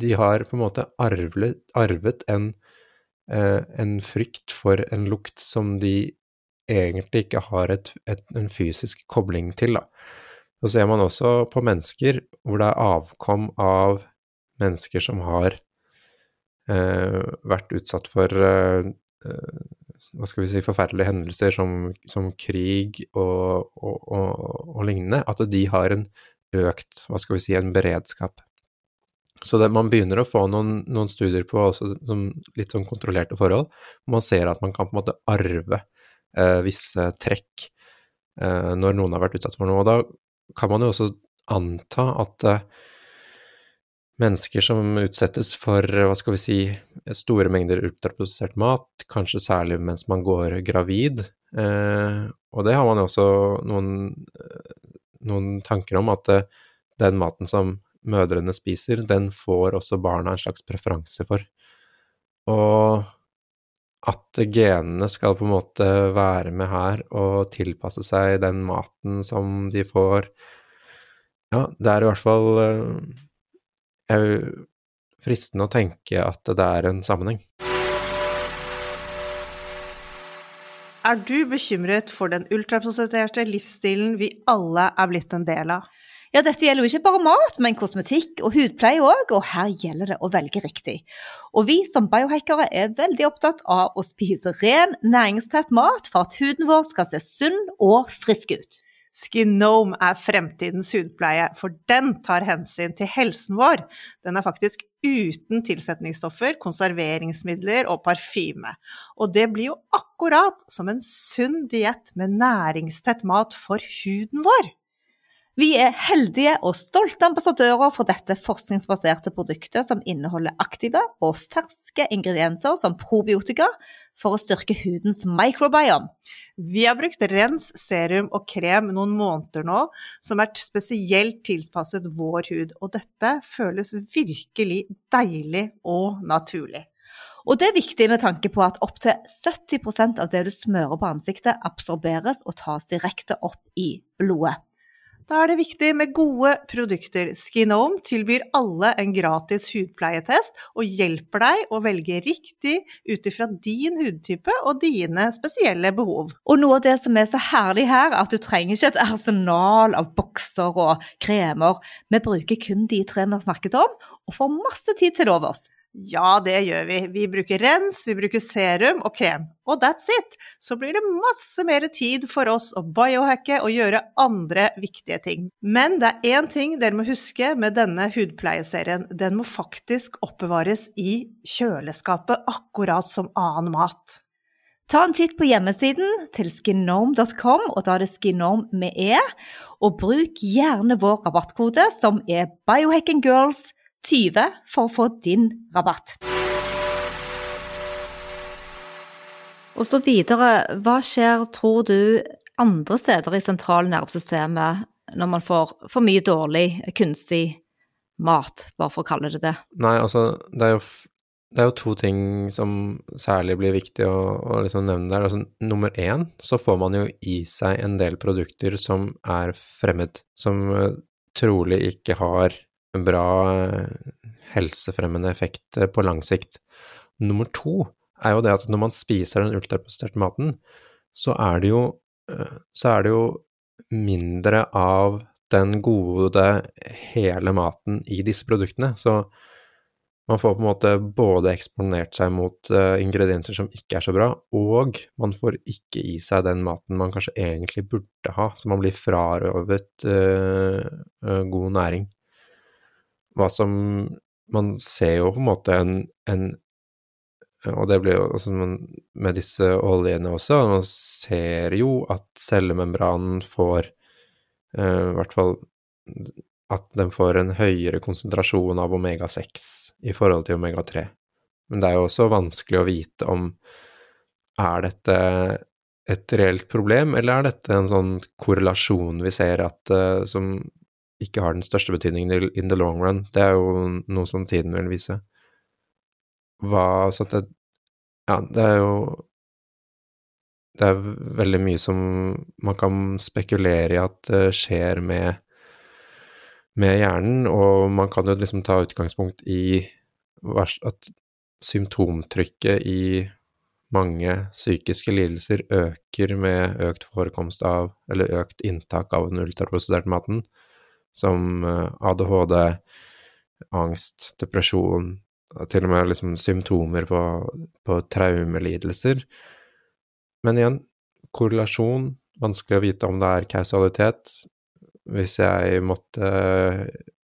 de, har på en måte arvet, arvet en, eh, en, frykt for en lukt som de egentlig ikke har et, et, en fysisk kobling til, da. Så ser man også på mennesker hvor det er avkom av mennesker som har eh, vært utsatt for eh, hva skal vi si, forferdelige hendelser som, som krig og, og, og, og, lignende, at de har en økt, hva skal vi si, en beredskap. Så det, man begynner å få noen, noen studier på også, litt sånn kontrollerte forhold, hvor man ser at man kan på en måte arve eh, visse trekk eh, når noen har vært utsatt for noe. Og da kan man jo også anta at eh, mennesker som utsettes for, hva skal vi si, store mengder ultraprosessert mat, kanskje særlig mens man går gravid. Eh, og det har man jo også noen, noen tanker om, at eh, den maten som mødrene spiser, den får også barna en slags preferanse for. Og at genene skal på en måte være med her og tilpasse seg den maten som de får. Ja, det er i hvert fall jeg, jo fristende å tenke at det er en sammenheng. Er du bekymret for den ultraprosesserte livsstilen vi alle er blitt en del av? Ja, dette gjelder jo ikke bare mat, men kosmetikk og hudpleie òg, og her gjelder det å velge riktig. Og vi som biohackere er veldig opptatt av å spise ren, næringstett mat for at huden vår skal se sunn og frisk ut. Skinome er fremtidens hudpleie, for den tar hensyn til helsen vår. Den er faktisk uten tilsetningsstoffer, konserveringsmidler og parfyme. Og det blir jo akkurat som en sunn diett med næringstett mat for huden vår. Vi er heldige og stolte ambassadører for dette forskningsbaserte produktet som inneholder aktive og ferske ingredienser som probiotika for å styrke hudens microbiome. Vi har brukt rens, serum og krem noen måneder nå, som er spesielt tilpasset vår hud, og dette føles virkelig deilig og naturlig. Og det er viktig med tanke på at opptil 70% av det du smører på ansiktet, absorberes og tas direkte opp i blodet. Da er det viktig med gode produkter. Skinome tilbyr alle en gratis hudpleietest og hjelper deg å velge riktig ut ifra din hudtype og dine spesielle behov. Og noe av det som er så herlig her, er at du trenger ikke et arsenal av bokser og kremer. Vi bruker kun de tre vi har snakket om, og får masse tid til overs. Ja, det gjør vi. Vi bruker rens, vi bruker serum og krem. Og that's it! Så blir det masse mer tid for oss å biohacke og gjøre andre viktige ting. Men det er én ting dere må huske med denne hudpleieserien. Den må faktisk oppbevares i kjøleskapet, akkurat som annen mat. Ta en titt på hjemmesiden til skinome.com, og da er det skinome med e. Og bruk gjerne vår rabattkode, som er biohackinggirls 20 for å få din rabatt. Og så videre, hva skjer, tror du, andre steder i sentralnervesystemet når man får for mye dårlig, kunstig mat, bare for å kalle det det? Nei, altså, det er jo, det er jo to ting som særlig blir viktig å, å liksom nevne der. Altså, nummer én så får man jo i seg en del produkter som er fremmed, som uh, trolig ikke har bra eh, helsefremmende effekt eh, på lang sikt. Nummer to er jo det at når man spiser den ultraprosesserte maten, så er det jo, eh, er det jo mindre av den gode, hele maten i disse produktene. Så man får på en måte både eksponert seg mot ingredienser som ikke er så bra, og man får ikke i seg den maten man kanskje egentlig burde ha, så man blir frarøvet uh, god næring. Hva som Man ser jo på en måte en, en og det blir jo også med disse oljene også, man ser jo at cellemembranen får i hvert fall at den får en høyere konsentrasjon av omega-6 i forhold til omega-3. Men det er jo også vanskelig å vite om er dette et reelt problem, eller er dette en sånn korrelasjon vi ser at, uh, som ikke har den største betydningen in the long run? Det er jo noe som tiden vil vise. Hva Så det Ja, det er jo Det er veldig mye som man kan spekulere i at uh, skjer med med hjernen, og man kan jo liksom ta utgangspunkt i at symptomtrykket i mange psykiske lidelser øker med økt forekomst av, eller økt inntak av den ultraprosesserte maten, som eh, ADHD, angst, depresjon, til og med liksom symptomer på, på traumelidelser. Men igjen, korrelasjon, vanskelig å vite om det er kausalitet, hvis jeg måtte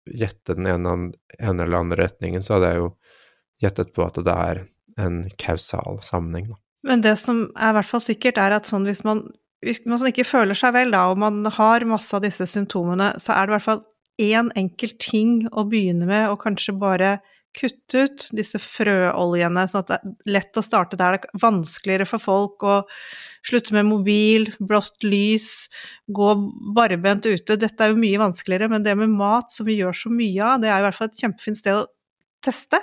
gjette den ene eller andre retningen, så hadde jeg jo gjettet på at det er en kausal sammenheng. Da. Men det som er i hvert fall sikkert, er at sånn hvis man, hvis man ikke føler seg vel, da, og man har masse av disse symptomene, så er det i hvert fall én enkel ting å begynne med, og kanskje bare kutte ut disse frøoljene, sånn at det er lett å starte der. Det er vanskeligere for folk å slutte med mobil, blått lys, gå barbent ute. Dette er jo mye vanskeligere, men det med mat, som vi gjør så mye av, det er i hvert fall et kjempefint sted å teste.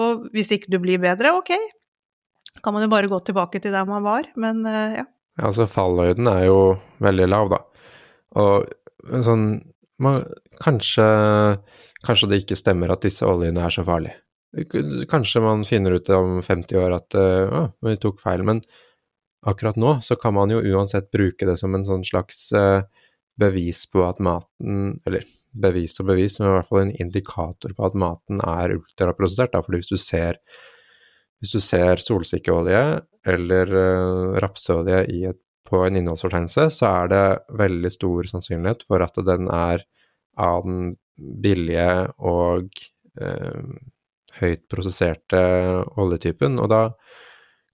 Og hvis ikke du blir bedre, ok, kan man jo bare gå tilbake til der man var, men uh, ja. Altså fallhøyden er jo veldig lav, da. Og sånn man, kanskje, kanskje det ikke stemmer at disse oljene er så farlige. Kanskje man finner ut om 50 år at uh, vi tok feil, men akkurat nå så kan man jo uansett bruke det som en sånn slags uh, bevis på at maten Eller bevis og bevis, men i hvert fall en indikator på at maten er ultraprosessert. Da, fordi hvis du ser, hvis du ser solsikkeolje eller rapseolje rapsolje i et på en innholdsfortegnelse, så er det veldig stor sannsynlighet for at den er av den billige og eh, høyt prosesserte oljetypen. Og da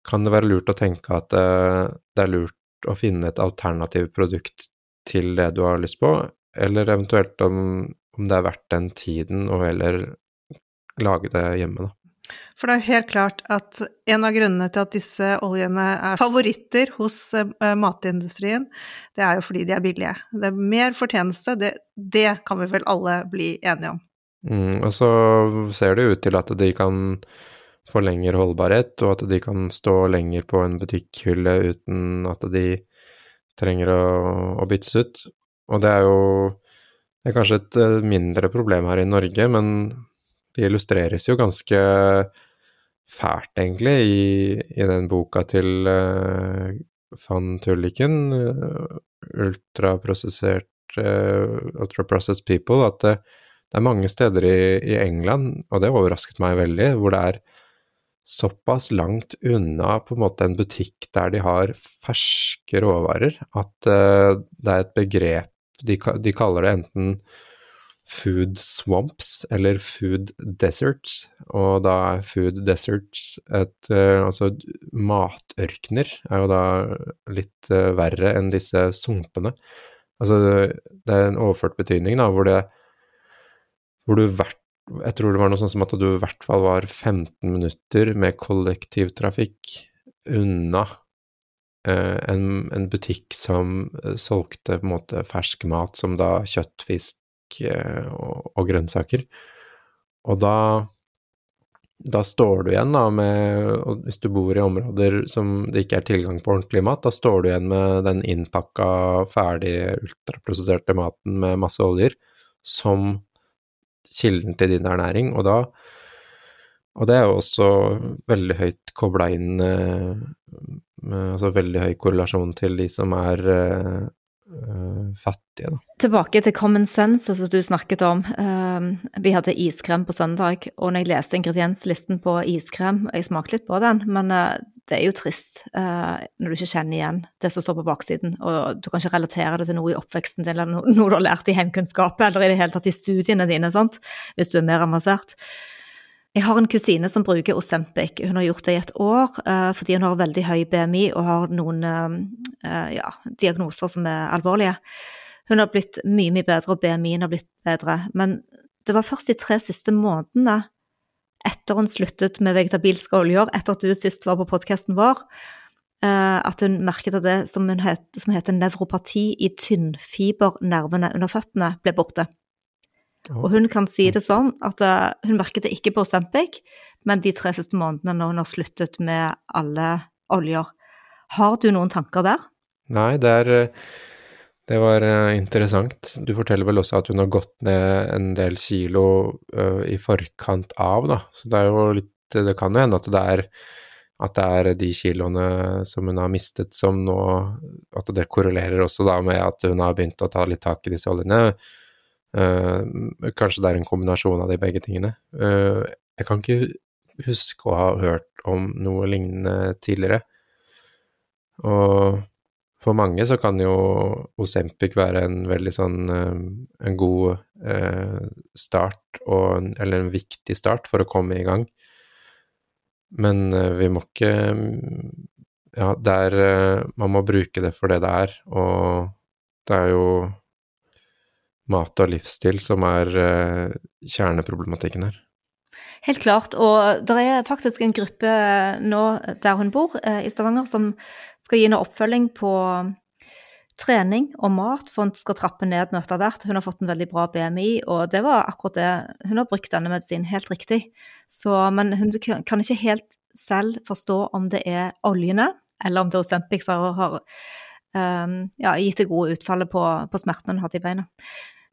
kan det være lurt å tenke at eh, det er lurt å finne et alternativt produkt til det du har lyst på, eller eventuelt om, om det er verdt den tiden å heller lage det hjemme, da. For det er jo helt klart at en av grunnene til at disse oljene er favoritter hos uh, matindustrien, det er jo fordi de er billige. Det er mer fortjeneste, det, det kan vi vel alle bli enige om. Mm, og så ser det ut til at de kan få lengre holdbarhet, og at de kan stå lenger på en butikkhylle uten at de trenger å, å byttes ut. Og det er jo det er kanskje et eh, mindre problem her i Norge, men det illustreres jo ganske fælt, egentlig, i, i den boka til uh, van Tulliken, uh, ultraprosessert uh, Ultraprocessed People, at det, det, er mange steder i, i, England, og det overrasket meg veldig, hvor det er såpass langt unna på en måte en butikk der de har ferske råvarer, at uh, det er et begrep de, de kaller det enten food swamps, eller food deserts. Og da er food deserts et uh, Altså matørkener er jo da litt uh, verre enn disse sumpene. Altså det er en overført betydning, da, hvor det hvor du hvert Jeg tror det var noe sånn som at du i hvert fall var 15 minutter med kollektivtrafikk unna uh, en, en, butikk som solgte på en måte fersk mat, som da kjøtt, fisk, Eh, og, og grønnsaker. Og da, da står du igjen da med Hvis du bor i områder som det ikke er tilgang på ordentlig mat, da står du igjen med den innpakka, ferdig ultraprosesserte maten med masse oljer som kilden til din ernæring, og da og det er jo også veldig høyt kobla inn eh, Altså veldig høy korrelasjon til de som er uh, viktige. Da. Tilbake til common sense, som du snakket om. Vi hadde iskrem på søndag, og når jeg leste ingredienslisten på iskrem Jeg smakte litt på den, men det er jo trist når du ikke kjenner igjen det som står på baksiden, og du kan ikke relatere det til noe i oppveksten din, eller noe du har lært i heimkunnskapet, eller i det hele tatt i studiene dine, sant? hvis du er mer avansert. Jeg har en kusine som bruker Osempic. Hun har gjort det i et år uh, fordi hun har veldig høy BMI og har noen uh, ja, diagnoser som er alvorlige. Hun har blitt mye, mye bedre, og BMI-en har blitt bedre. Men det var først de tre siste månedene etter hun sluttet med vegetabilske oljer, etter at du sist var på podkasten vår, at hun merket at det som, het, som heter nevropati i tynnfibernervene under føttene, ble borte. Og hun kan si det sånn at uh, hun merket det ikke på Osempic, men de tre siste månedene når hun har sluttet med alle oljer. Har du noen tanker der? Nei, det er det var uh, interessant. Du forteller vel også at hun har gått ned en del kilo uh, i forkant av, da. Så det er jo litt Det kan jo hende at det er at det er de kiloene som hun har mistet som nå At det korrelerer også da med at hun har begynt å ta litt tak i disse oljene. Uh, kanskje det er en kombinasjon av de begge tingene. Uh, jeg kan ikke huske å ha hørt om noe lignende tidligere. Og for mange så kan jo Osempic være en veldig sånn uh, en god start, og, eller en viktig start for å komme i gang. Men vi må ikke Ja, det er Man må bruke det for det det er, og det er jo mat og livsstil som er uh, kjerneproblematikken her. Helt klart, og det er faktisk en gruppe nå der hun bor, uh, i Stavanger, som skal gi henne oppfølging på trening og mat, for hun skal trappe ned nå etter hvert. Hun har fått en veldig bra BMI, og det var akkurat det. Hun har brukt denne medisinen helt riktig. Så, men hun kan ikke helt selv forstå om det er oljene, eller om det er Osempic som har um, ja, gitt det gode utfallet på, på smertene hun hadde i beina.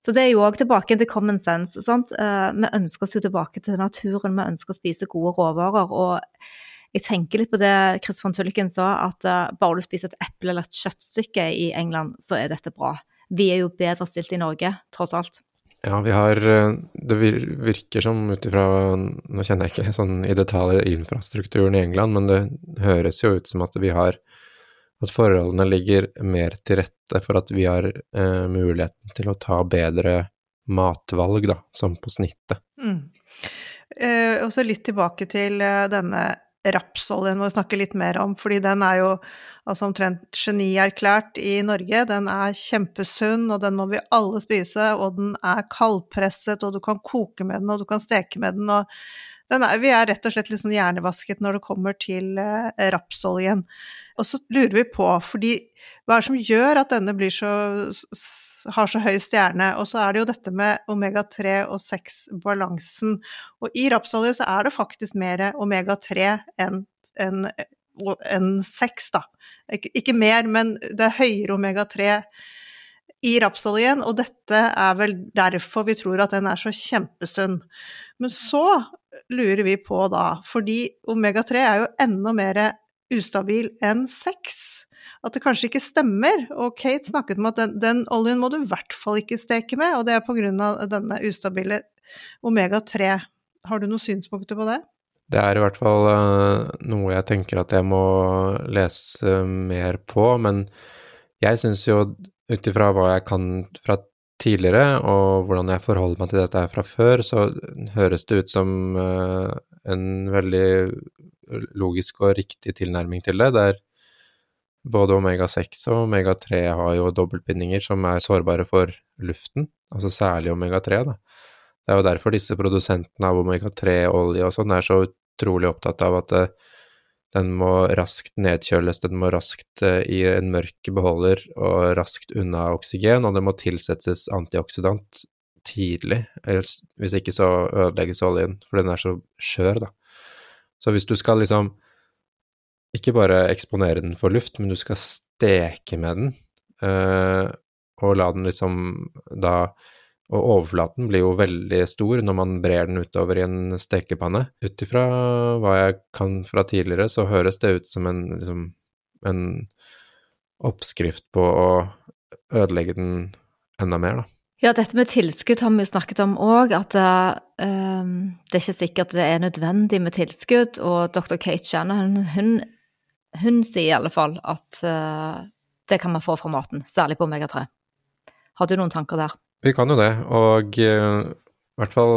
Så det er jo òg tilbake til common sense. Sant? Eh, vi ønsker oss jo tilbake til naturen, vi ønsker å spise gode råvarer. Og jeg tenker litt på det Chris von Tulliken sa, at eh, bare du spiser et eple eller et kjøttstykke i England, så er dette bra. Vi er jo bedre stilt i Norge, tross alt. Ja, vi har eh, Det virker som ut ifra Nå kjenner jeg ikke sånn i detalj infrastrukturen i England, men det høres jo ut som at vi har at forholdene ligger mer til rette for at vi har eh, muligheten til å ta bedre matvalg, da, som på snittet. Mm. Eh, og så litt tilbake til eh, denne rapsoljen må vi snakke litt mer om, fordi den er jo altså omtrent genierklært i Norge. Den er kjempesunn, og den må vi alle spise, og den er kaldpresset, og du kan koke med den, og du kan steke med den, og er, vi er rett og slett litt sånn hjernevasket når det kommer til eh, rapsoljen. Og så lurer vi på, fordi hva er det som gjør at denne så, har så høy stjerne? Og så er det jo dette med omega-3 og 6-balansen. Og i rapsolje så er det faktisk mer omega-3 enn en, en 6, da. Ikke, ikke mer, men det er høyere omega-3 i rapsoljen, og dette er vel derfor vi tror at den er så kjempesunn. Men så lurer vi på da, fordi omega-3 er jo enda mer ustabil enn 6, at det kanskje ikke stemmer. Og Kate snakket om at den, den oljen må du i hvert fall ikke steke med, og det er pga. denne ustabile omega-3. Har du noen synspunkter på det? Det er i hvert fall uh, noe jeg tenker at jeg må lese mer på, men jeg syns jo ut ifra hva jeg kan fra tidligere, og hvordan jeg forholder meg til dette her fra før, så høres det ut som uh, en veldig logisk og riktig tilnærming til det, der både omega-6 og omega-3 har jo dobbeltbindinger som er sårbare for luften, altså særlig omega-3, da. Det er jo derfor disse produsentene av omega-3-olje og sånn er så utrolig opptatt av at uh, den må raskt nedkjøles, den må raskt uh, i en mørk beholder og raskt unna oksygen, og det må tilsettes antioksidant tidlig, hvis ikke så ødelegges oljen, for den er så skjør, da. Så hvis du skal liksom ikke bare eksponere den for luft, men du skal steke med den, uh, og la den liksom da og overflaten blir jo veldig stor når man brer den utover i en stekepanne. Ut ifra hva jeg kan fra tidligere, så høres det ut som en, liksom, en oppskrift på å ødelegge den enda mer, da. Ja, dette med tilskudd har vi jo snakket om òg, at uh, det er ikke sikkert det er nødvendig med tilskudd. Og dr. Kate Shannon, hun, hun, sier i alle fall at uh, det kan man få fra maten, særlig på omega-3. Har du noen tanker der? Vi kan jo det, og uh, i hvert fall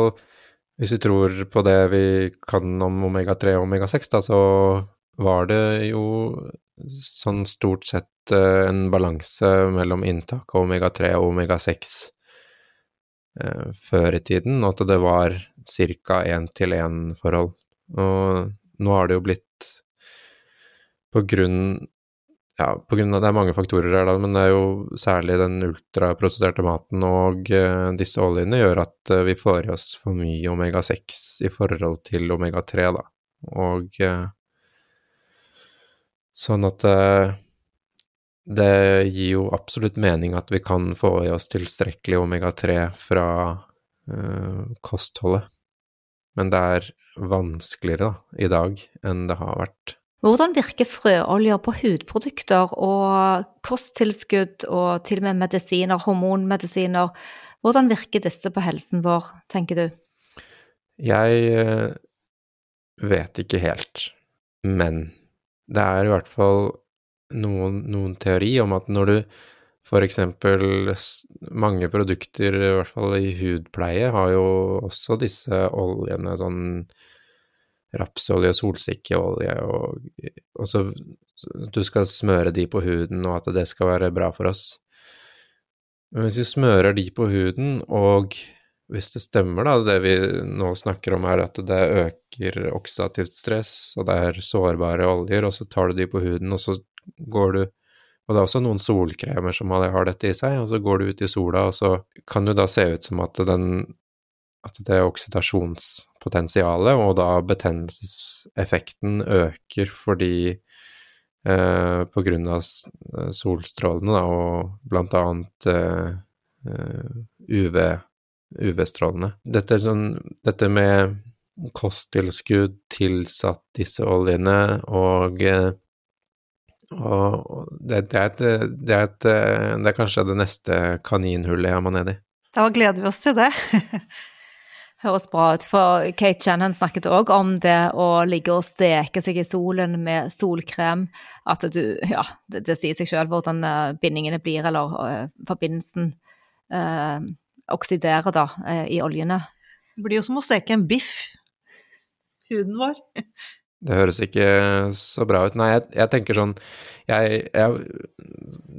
hvis vi tror på det vi kan om omega-3 og omega-6, da, så var det jo sånn stort sett en balanse mellom inntak av omega-3 og omega-6 eh, før i tiden, og at det var ca. én-til-én-forhold. Og nå har det jo blitt på grunn ja, på grunn av det er mange faktorer her, da, men det er jo særlig den ultraprosesserte maten og uh, disse oljene gjør at uh, vi får i oss for mye omega-6 i forhold til omega-3, da. Og uh, sånn at det gir jo absolutt mening at vi kan få i oss tilstrekkelig omega-3 fra kostholdet, men det er vanskeligere da, i dag enn det har vært. Hvordan virker frøoljer på hudprodukter og kosttilskudd og til og med medisiner, hormonmedisiner? Hvordan virker disse på helsen vår, tenker du? Jeg uh, vet ikke helt, men det er i hvert fall noen, noen teori om at når du eksempel mange produkter, i hvert fall i hudpleie, har jo også disse oljene, sånn rapsolje, og solsikkeolje og, og så du skal smøre de på huden, og at det skal være bra for oss. Men hvis vi smører de på huden, og hvis det stemmer, da, det vi nå snakker om er at det øker oksidativt stress, og det er sårbare oljer, og så tar du de på huden, og så går du Og det er også noen solkremer som har dette i seg, og så går du ut i sola, og så kan du da se ut som at den at det oksidasjonspotensialet og da betennelseseffekten øker fordi eh, på grunn av solstrålene da, og blant annet eh, UV, UV-strålene. Dette, sånn, dette med kosttilskudd tilsatt disse oljene og eh, og det, det, er et, det, er et, det, er kanskje det neste kaninhullet jeg må ned i. Da gleder vi oss til det. Høres bra ut, for Kate Shannon snakket òg om det å ligge og steke seg i solen med solkrem. At du Ja, det, det sier seg sjøl hvordan eh, bindingene blir, eller uh, forbindelsen uh, oksiderer da uh, i oljene. Det blir jo som å steke en biff, huden vår. Det høres ikke så bra ut. Nei, jeg, jeg tenker sånn jeg, jeg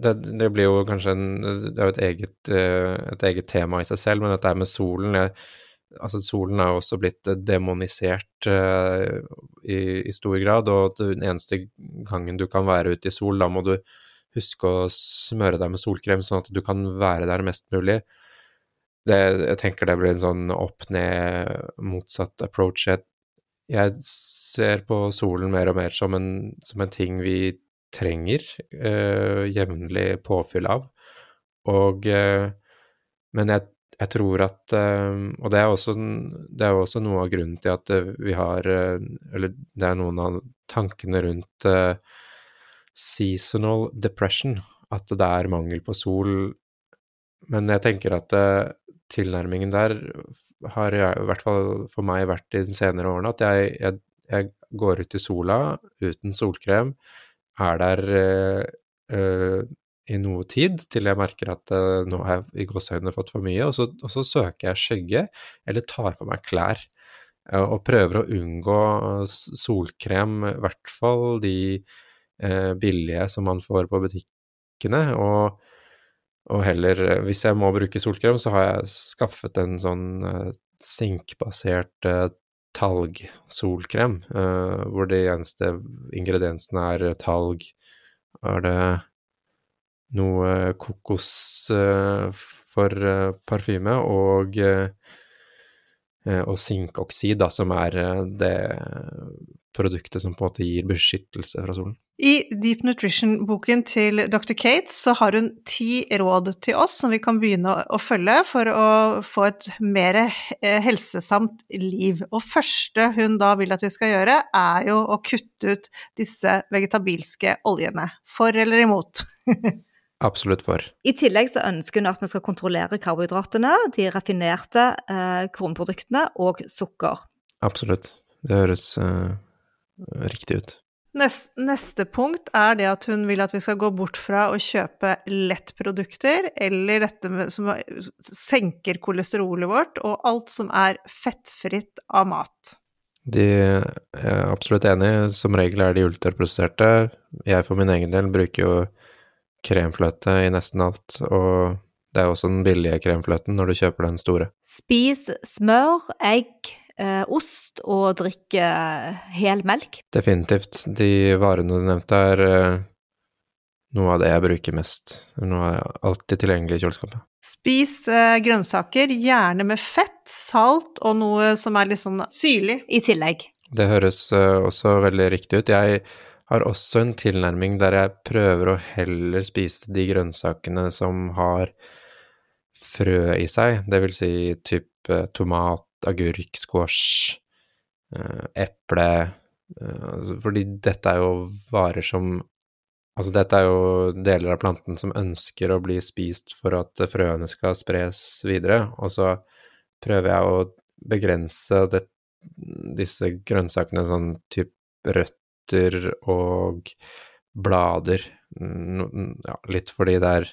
det, det, blir jo kanskje en Det er jo et eget, et eget tema i seg selv, men dette med solen jeg, Altså, solen er også blitt demonisert uh, i, i, stor grad, og den eneste gangen du kan være ute i sol, da må du huske å smøre deg med solkrem, sånn at du kan være der mest mulig. Det, jeg tenker det blir en sånn opp-ned-motsatt approach. Jeg jeg ser på solen mer og mer som en, som en ting vi trenger uh, jevnlig påfyll av. Og uh, Men jeg, jeg, tror at uh, Og det er, også, også noe av grunnen til at vi har Eller det er noen av tankene rundt seasonal depression. At det er mangel på sol. Men jeg tenker at tilnærmingen der har jeg, i hvert fall for meg vært i de senere årene, at jeg, jeg, jeg går ut i sola uten solkrem, er der øh, i noe tid til jeg merker at uh, nå har jeg i gåseøynene fått for mye, og så, og så, søker jeg skygge eller tar på meg klær. Og prøver å unngå solkrem, i hvert fall de uh, billige som man får på butikkene. og og heller, eh, hvis jeg må bruke solkrem, så har jeg skaffet en sånn uh, sinkbasert uh, talgsolkrem, uh, hvor de eneste ingrediensene er talg. Er det noe kokos uh, for parfyme og og sinkoksid, da, som er det produktet som på en måte gir beskyttelse fra solen. I Deep Nutrition-boken til Dr. Kate så har hun ti råd til oss som vi kan begynne å følge for å få et mer eh, helsesamt liv. Og første hun da vil at vi skal gjøre, er jo å kutte ut disse vegetabilske oljene. For eller imot? absolutt for. I tillegg så ønsker hun at vi skal kontrollere karbohydratene, de raffinerte eh, kornproduktene og sukker. Absolutt. Det høres eh, riktig ut. Neste, neste punkt er det at hun vil at vi skal gå bort fra å kjøpe lettprodukter, eller dette med, som senker kolesterolet vårt, og alt som er fettfritt av mat. De er absolutt enig. Som regel er de ultraprosesserte. Jeg for min egen del bruker jo kremfløte i nesten alt, og det er også den billige kremfløten når du kjøper den store. Spis smør, egg, eh, ost og drikk eh, hel melk. Definitivt. De varene du nevnte er eh, noe av det jeg bruker mest. Noe er alltid tilgjengelig i kjøleskapet. Spis grønnsaker, gjerne med fett, salt og noe som er litt sånn syrlig. I tillegg. Det høres også veldig riktig ut. Jeg har også en tilnærming der jeg prøver å heller spise de grønnsakene som har frø i seg, det vil si type tomat, agurk, squash, eh, eple eh, altså, Fordi dette er jo varer som Altså, dette er jo deler av planten som ønsker å bli spist for at frøene skal spres videre, og så prøver jeg å begrense det, disse grønnsakene sånn type røtter og blader, ja, litt fordi det er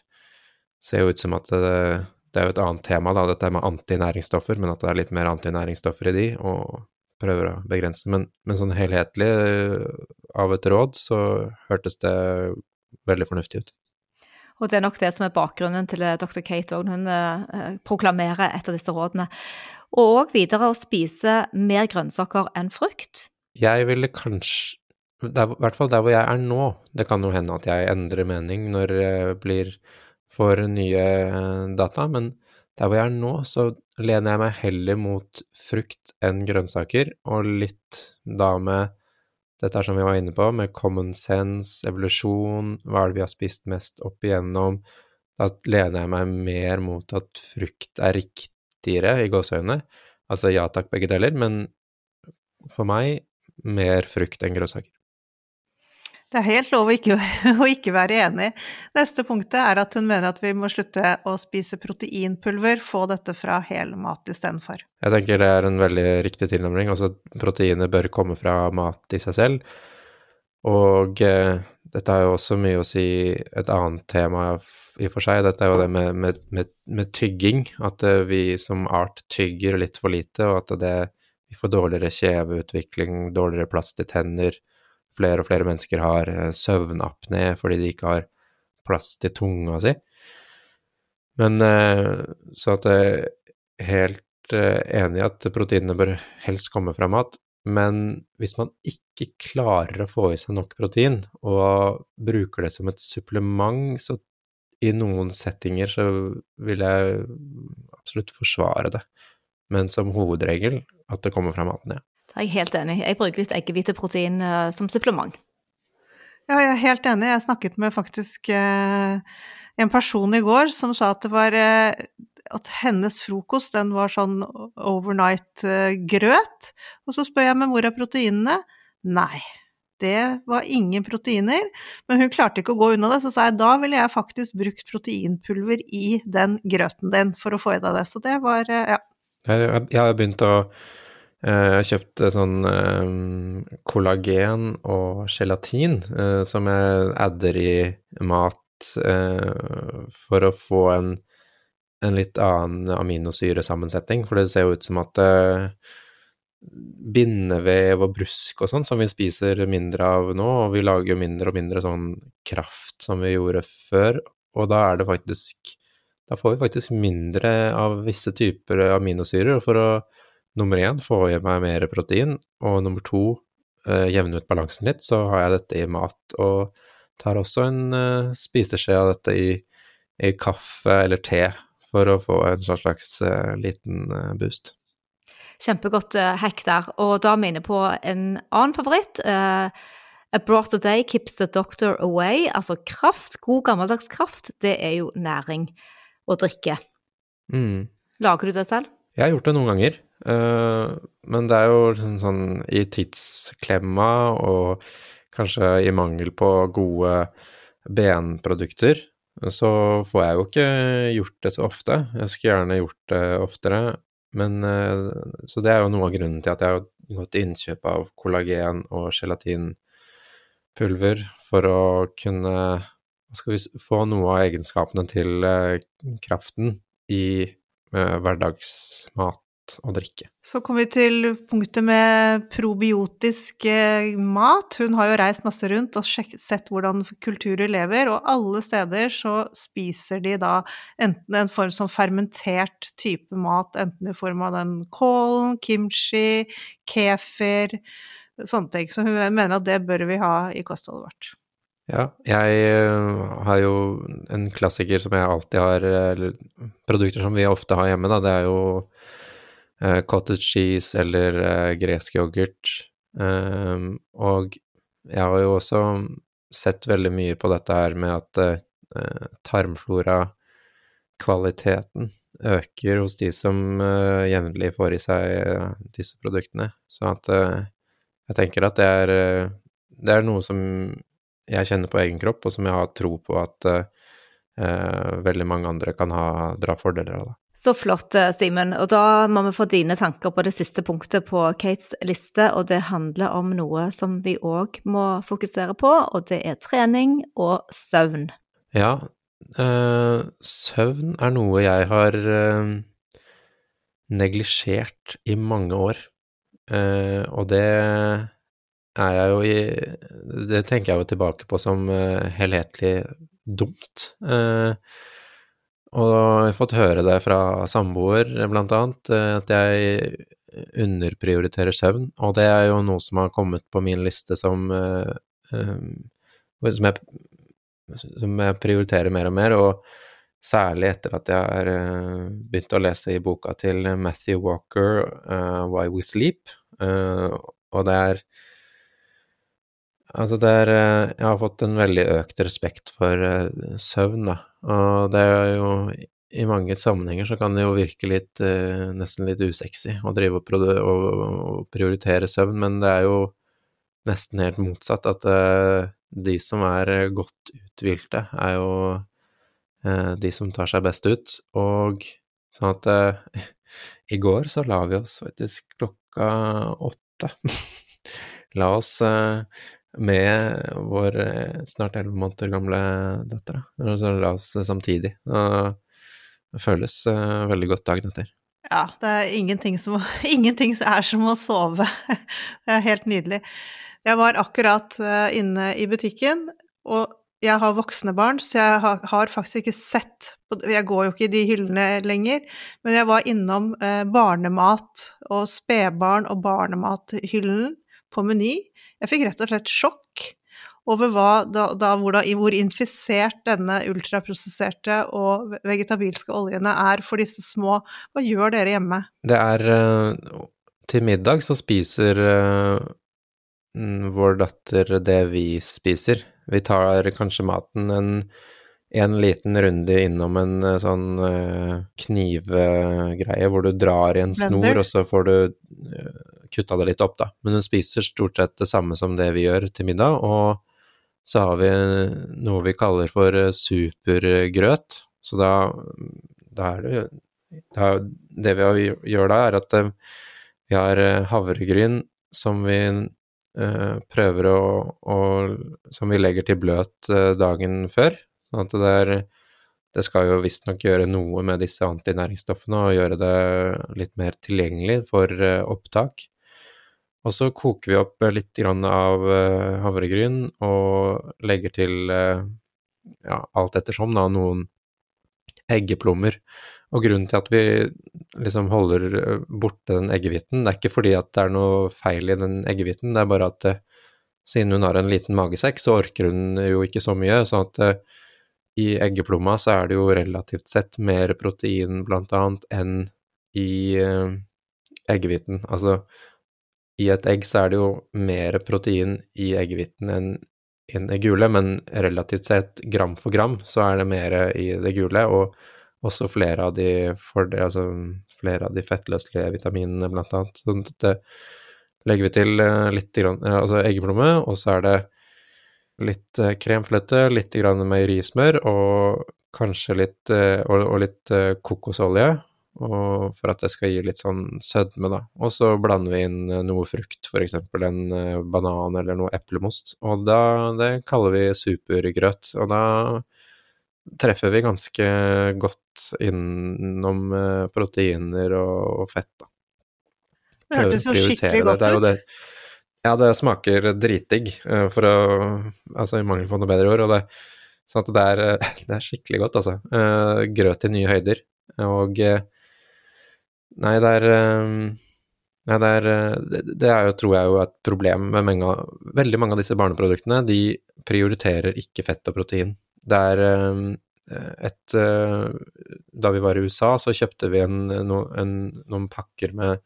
Ser jo ut som at det, det er jo et annet tema, da, dette med antinæringsstoffer, men at det er litt mer antinæringsstoffer i de, og prøver å begrense. Men, men sånn helhetlig eh, av et råd, så hørtes det veldig fornuftig ut. Og det er nok det som er bakgrunnen til eh, dr. Kate òg, hun eh, proklamerer et av disse rådene. Og videre å spise mer grønnsaker enn frukt. Jeg ville kanskje I hvert fall der hvor jeg er nå. Det kan jo hende at jeg endrer mening når jeg blir for nye eh, data, men der hvor jeg er nå, så lener jeg meg heller mot frukt enn grønnsaker, og litt da med dette som vi var inne på, med common sense, evolusjon, hva er det vi har spist mest opp igjennom, da lener jeg meg mer mot at frukt er riktigere, i gåseøynene. Altså ja takk, begge deler, men for meg mer frukt enn grønnsaker. Det er helt lov å ikke, å ikke, være enig. Neste punktet er at hun mener at vi må slutte å spise proteinpulver, få dette fra hel mat istedenfor. Jeg tenker det er en veldig riktig tilnærming. Altså, proteinet bør komme fra mat i seg selv. Og eh, dette har jo også mye å si et annet tema i og for seg. Dette er jo det med, med, med, med tygging. At eh, vi som art tygger litt for lite, og at det, vi får dårligere kjeveutvikling, dårligere plass til tenner flere og flere mennesker har eh, søvnapné fordi de ikke har plass til tunga si. Men eh, så at jeg er helt eh, enig i at proteinene bør helst komme fra mat. Men hvis man ikke klarer å få i seg nok protein, og bruker det som et supplement, så i noen settinger så vil jeg absolutt forsvare det. Men som hovedregel at det kommer fra maten, ja. Det er helt enig. Jeg bruker litt eggehviteprotein uh, som supplement. Ja, jeg er helt enig. Jeg snakket med faktisk uh, en person i går som sa at det var uh, at hennes frokost den var sånn overnight grøt. Og så spør jeg meg hvor er proteinene? Nei, det var ingen proteiner. Men hun klarte ikke å gå unna det, så sa jeg da ville jeg faktisk brukt proteinpulver i den grøten din for å få i deg det. Så det var, ja. Jeg har begynt å Eh, jeg har kjøpt sånn um, kollagen og gelatin uh, som jeg adder i mat uh, for å få en, en, litt annen aminosyresammensetning. For det ser jo ut som at uh, bindevev og brusk og sånn, som vi spiser mindre av nå, og vi lager mindre og mindre sånn kraft som vi gjorde før, og da er det faktisk Da får vi faktisk mindre av visse typer aminosyrer, og for å nummer én få i meg mer protein, og nummer to eh, jevne ut balansen litt, så har jeg dette i mat. Og tar også en eh, spiseskje av dette i, i, kaffe eller te for å få en slags eh, liten eh, boost. Kjempegodt uh, hack der. Og da er vi inne på en annen favoritt. Uh, A brought a day keeps the doctor away. Altså kraft, god gammeldags kraft, det er jo næring å drikke. Mm. Lager du det selv? Jeg har gjort det noen ganger. Uh, men det er jo liksom sånn i tidsklemma og kanskje i mangel på gode benprodukter, så får jeg jo ikke gjort det så ofte. Jeg skulle gjerne gjort det oftere, men Så det er jo noe av grunnen til at jeg har gått til innkjøp av kollagen og gelatinpulver for å kunne skal vi få noe av egenskapene til kraften i hverdagsmat og drikke. Så kommer vi til punktet med probiotisk eh, mat. Hun har jo reist masse rundt og sett hvordan kulturer lever, og alle steder så spiser de da enten en form som fermentert type mat, enten i form av den kålen, kimchi, kefir, sånne ting. Så hun mener at det bør vi ha i kostholdet vårt. Ja, jeg eh, har jo en klassiker som jeg alltid har, eller produkter som vi ofte har hjemme, da. Det er jo cottage cheese eller uh, gresk yoghurt. Um, og jeg har jo også sett veldig mye på dette her med at uh, tarmflora-kvaliteten øker hos de som jevnlig får i seg disse produktene. Så at jeg tenker at det er, det er noe som jeg kjenner på egen kropp, og som jeg har tro på at veldig mange andre kan ha, dra fordeler av. det. Så flott, eh, Simen. Og da må vi få dine tanker på det siste punktet på Kates liste, og det handler om noe som vi òg må fokusere på, og det er trening og søvn. Ja, øh, søvn er noe jeg har øh, neglisjert i mange år, uh, og det er jeg jo i Det tenker jeg jo tilbake på som helhetlig dumt. Uh, og jeg har fått høre det fra samboer, blant annet, eh, at jeg underprioriterer søvn. Og det er jo noe som har kommet på min liste som, uh, som, jeg, som jeg prioriterer mer og mer. Og særlig etter at jeg har begynt å lese i boka til Matthew Walker, 'Why We Sleep'. og det er Altså, det er Jeg har fått en veldig økt respekt for søvn, da. Og det er jo i mange sammenhenger så kan det jo virke litt eh, nesten litt usexy å drive og, prioritere søvn, men det er jo nesten helt motsatt. At eh, de som er godt uthvilte, er jo eh, de som tar seg best ut. Og sånn at eh, i går så la vi oss faktisk klokka åtte. la oss eh, med vår eh, snart elleve måneder gamle datter. Så la oss samtidig. det føles eh, veldig godt dagen etter. Ja, det er ingenting som, ingenting er som å sove. Det er helt nydelig. Jeg var akkurat eh, inne i butikken, og jeg har voksne barn, så jeg har, har faktisk ikke sett Jeg går jo ikke i de hyllene lenger, men jeg var innom barnemat og spedbarn- og barnemathyllen på Meny. Jeg fikk rett og slett sjokk over hva, da, da, hvor, da, hvor, infisert denne ultraprosesserte og vegetabilske oljene er for disse små. Hva gjør dere hjemme? Det er uh, Til middag så spiser uh, vår datter det vi spiser. Vi tar kanskje maten en, en liten runde innom en uh, sånn knivegreie hvor du drar i en snor, og så får du kutta det litt opp, da. Men hun spiser stort sett det samme som det vi gjør til middag, og så har vi noe vi kaller for eh, supergrøt. Så da, da er det da, Det vi gjør da, er at eh, vi har eh, havregryn som vi prøver å, å, Som vi legger til bløt dagen før. Sånn at det er det skal jo visstnok gjøre noe med disse antinæringsstoffene og gjøre det litt mer tilgjengelig for opptak. Og så koker vi opp litt av eh, havregryn og legger til eh, ja, alt ettersom da, noen eggeplommer. Og grunnen til at vi liksom holder eh, borte den eggehviten, det er ikke fordi at det er noe feil i den eggehviten, det er bare at siden hun har en liten magesekk, så orker hun jo ikke så mye. sånn at i eggeplomma så er det jo relativt sett mer protein blant annet enn i eggehviten. Altså i et egg så er det jo mer protein i eggehviten enn i det gule, men relativt sett gram for gram så er det mer i det gule, og også flere av de, det, altså flere av de fettløselige vitaminene, blant annet. Så det legger vi til litt litt altså eggeplomme, og så er det litt eh, kremfløte, litt grann meierismør og kanskje litt eh, og, og litt eh, kokosolje. Og for at det skal gi litt sånn sødme, da. Og så blander vi inn eh, noe frukt, f.eks. en eh, banan eller noe eplemost. Og da, det kaller vi supergrøt. Og da treffer vi ganske godt innom eh, proteiner og, fett, da. Det hørtes jo skikkelig godt ut. det- Ja, det smaker dritdigg, for å Altså i mangel på noe bedre ord. Og det, så at det er, det er skikkelig godt, altså. Grøt i nye høyder. Og Nei, det er eh, Nei, det er, det, er jo, tror jeg, jo et problem med mange, veldig mange av disse barneproduktene. De prioriterer ikke fett og protein. Det er eh, et eh, Da vi var i USA, så kjøpte vi en, en, noen pakker med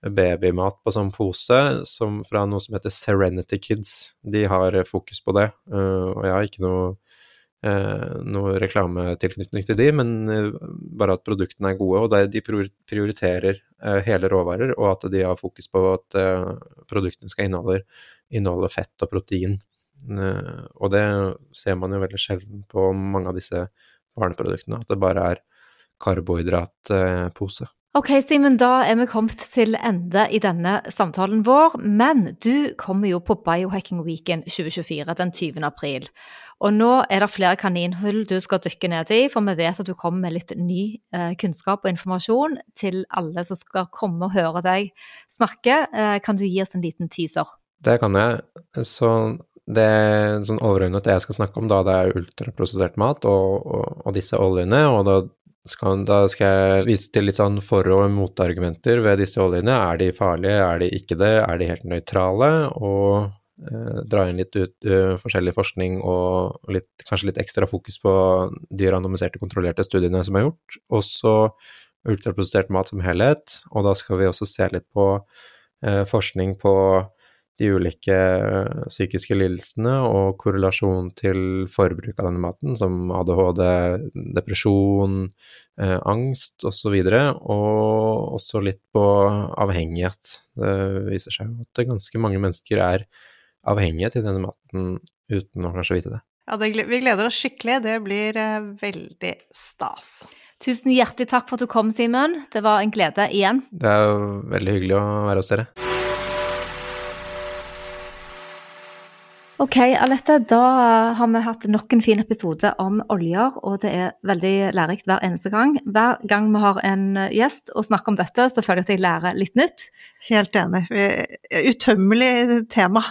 babymat på sånn pose som fra noe som heter Serenity Kids. De har fokus på det, eh, og jeg har ikke noe, noe reklametilknytning til de, men eh, bare at produktene er gode, og de prioriterer eh, hele råvarer, og at de har fokus på at eh, produktene skal inneholde, inneholde fett og protein. Eh, og det ser man jo veldig sjelden på mange av disse barneproduktene, at det bare er karbohydratpose. Ok, Simen, da er vi kommet til ende i denne samtalen vår. Men du kommer jo på Biohacking Weekend 2024 den 20. april. Og nå er det flere kaninhull du skal dykke ned i, for vi vet at du kommer med litt ny eh, kunnskap og informasjon til alle som skal komme og høre deg snakke. Eh, kan du gi oss en liten teaser? Det kan jeg. Så det sånn overordnet det jeg skal snakke om, da det er ultraprosessert mat og, og, og disse oljene, og da skal, da skal jeg vise til litt sånn for- og motargumenter ved disse oljene. Er de farlige, er de ikke det, er de helt nøytrale? Og eh, dra inn litt ut, uh, forskjellig forskning og litt, kanskje litt ekstra fokus på de randomiserte, kontrollerte studiene som er gjort. Og så ultraprosessert mat som helhet, og da skal vi også se litt på eh, forskning på de ulike eh, psykiske lidelsene og korrelasjon til forbruk av denne maten, som ADHD, depresjon, eh, angst osv., og også litt på avhengighet. Det viser seg jo at ganske mange mennesker er avhengige til denne maten uten å kanskje vite det. Ja, det, vi gleder oss skikkelig. Det blir eh, veldig stas. Tusen hjertelig takk for at du kom, Simen. Det var en glede igjen. Det er jo veldig hyggelig å være hos dere. Ok, Alette, da har vi hatt nok en fin episode om oljer, og det er veldig lærerikt hver eneste gang. Hver gang vi har en gjest og snakker om dette, så føler jeg at jeg lærer litt nytt. Helt enig. Utømmelig tema.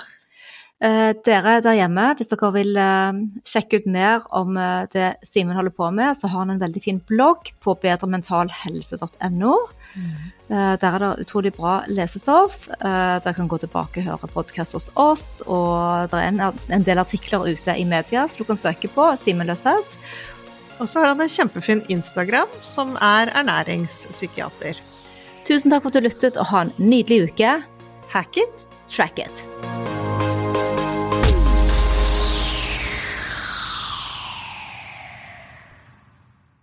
Eh, dere der hjemme, hvis dere vil eh, sjekke ut mer om eh, det Simen holder på med, så har han en veldig fin blogg på bedrementalhelse.no. Eh, der er det utrolig bra lesestoff. Eh, dere kan gå tilbake og høre podkast hos oss. Og det er en, en del artikler ute i media som du kan søke på. Simen Løseth. Og så har han en kjempefin Instagram som er ernæringspsykiater. Tusen takk for at du lyttet, og ha en nydelig uke. Hack it! Track it.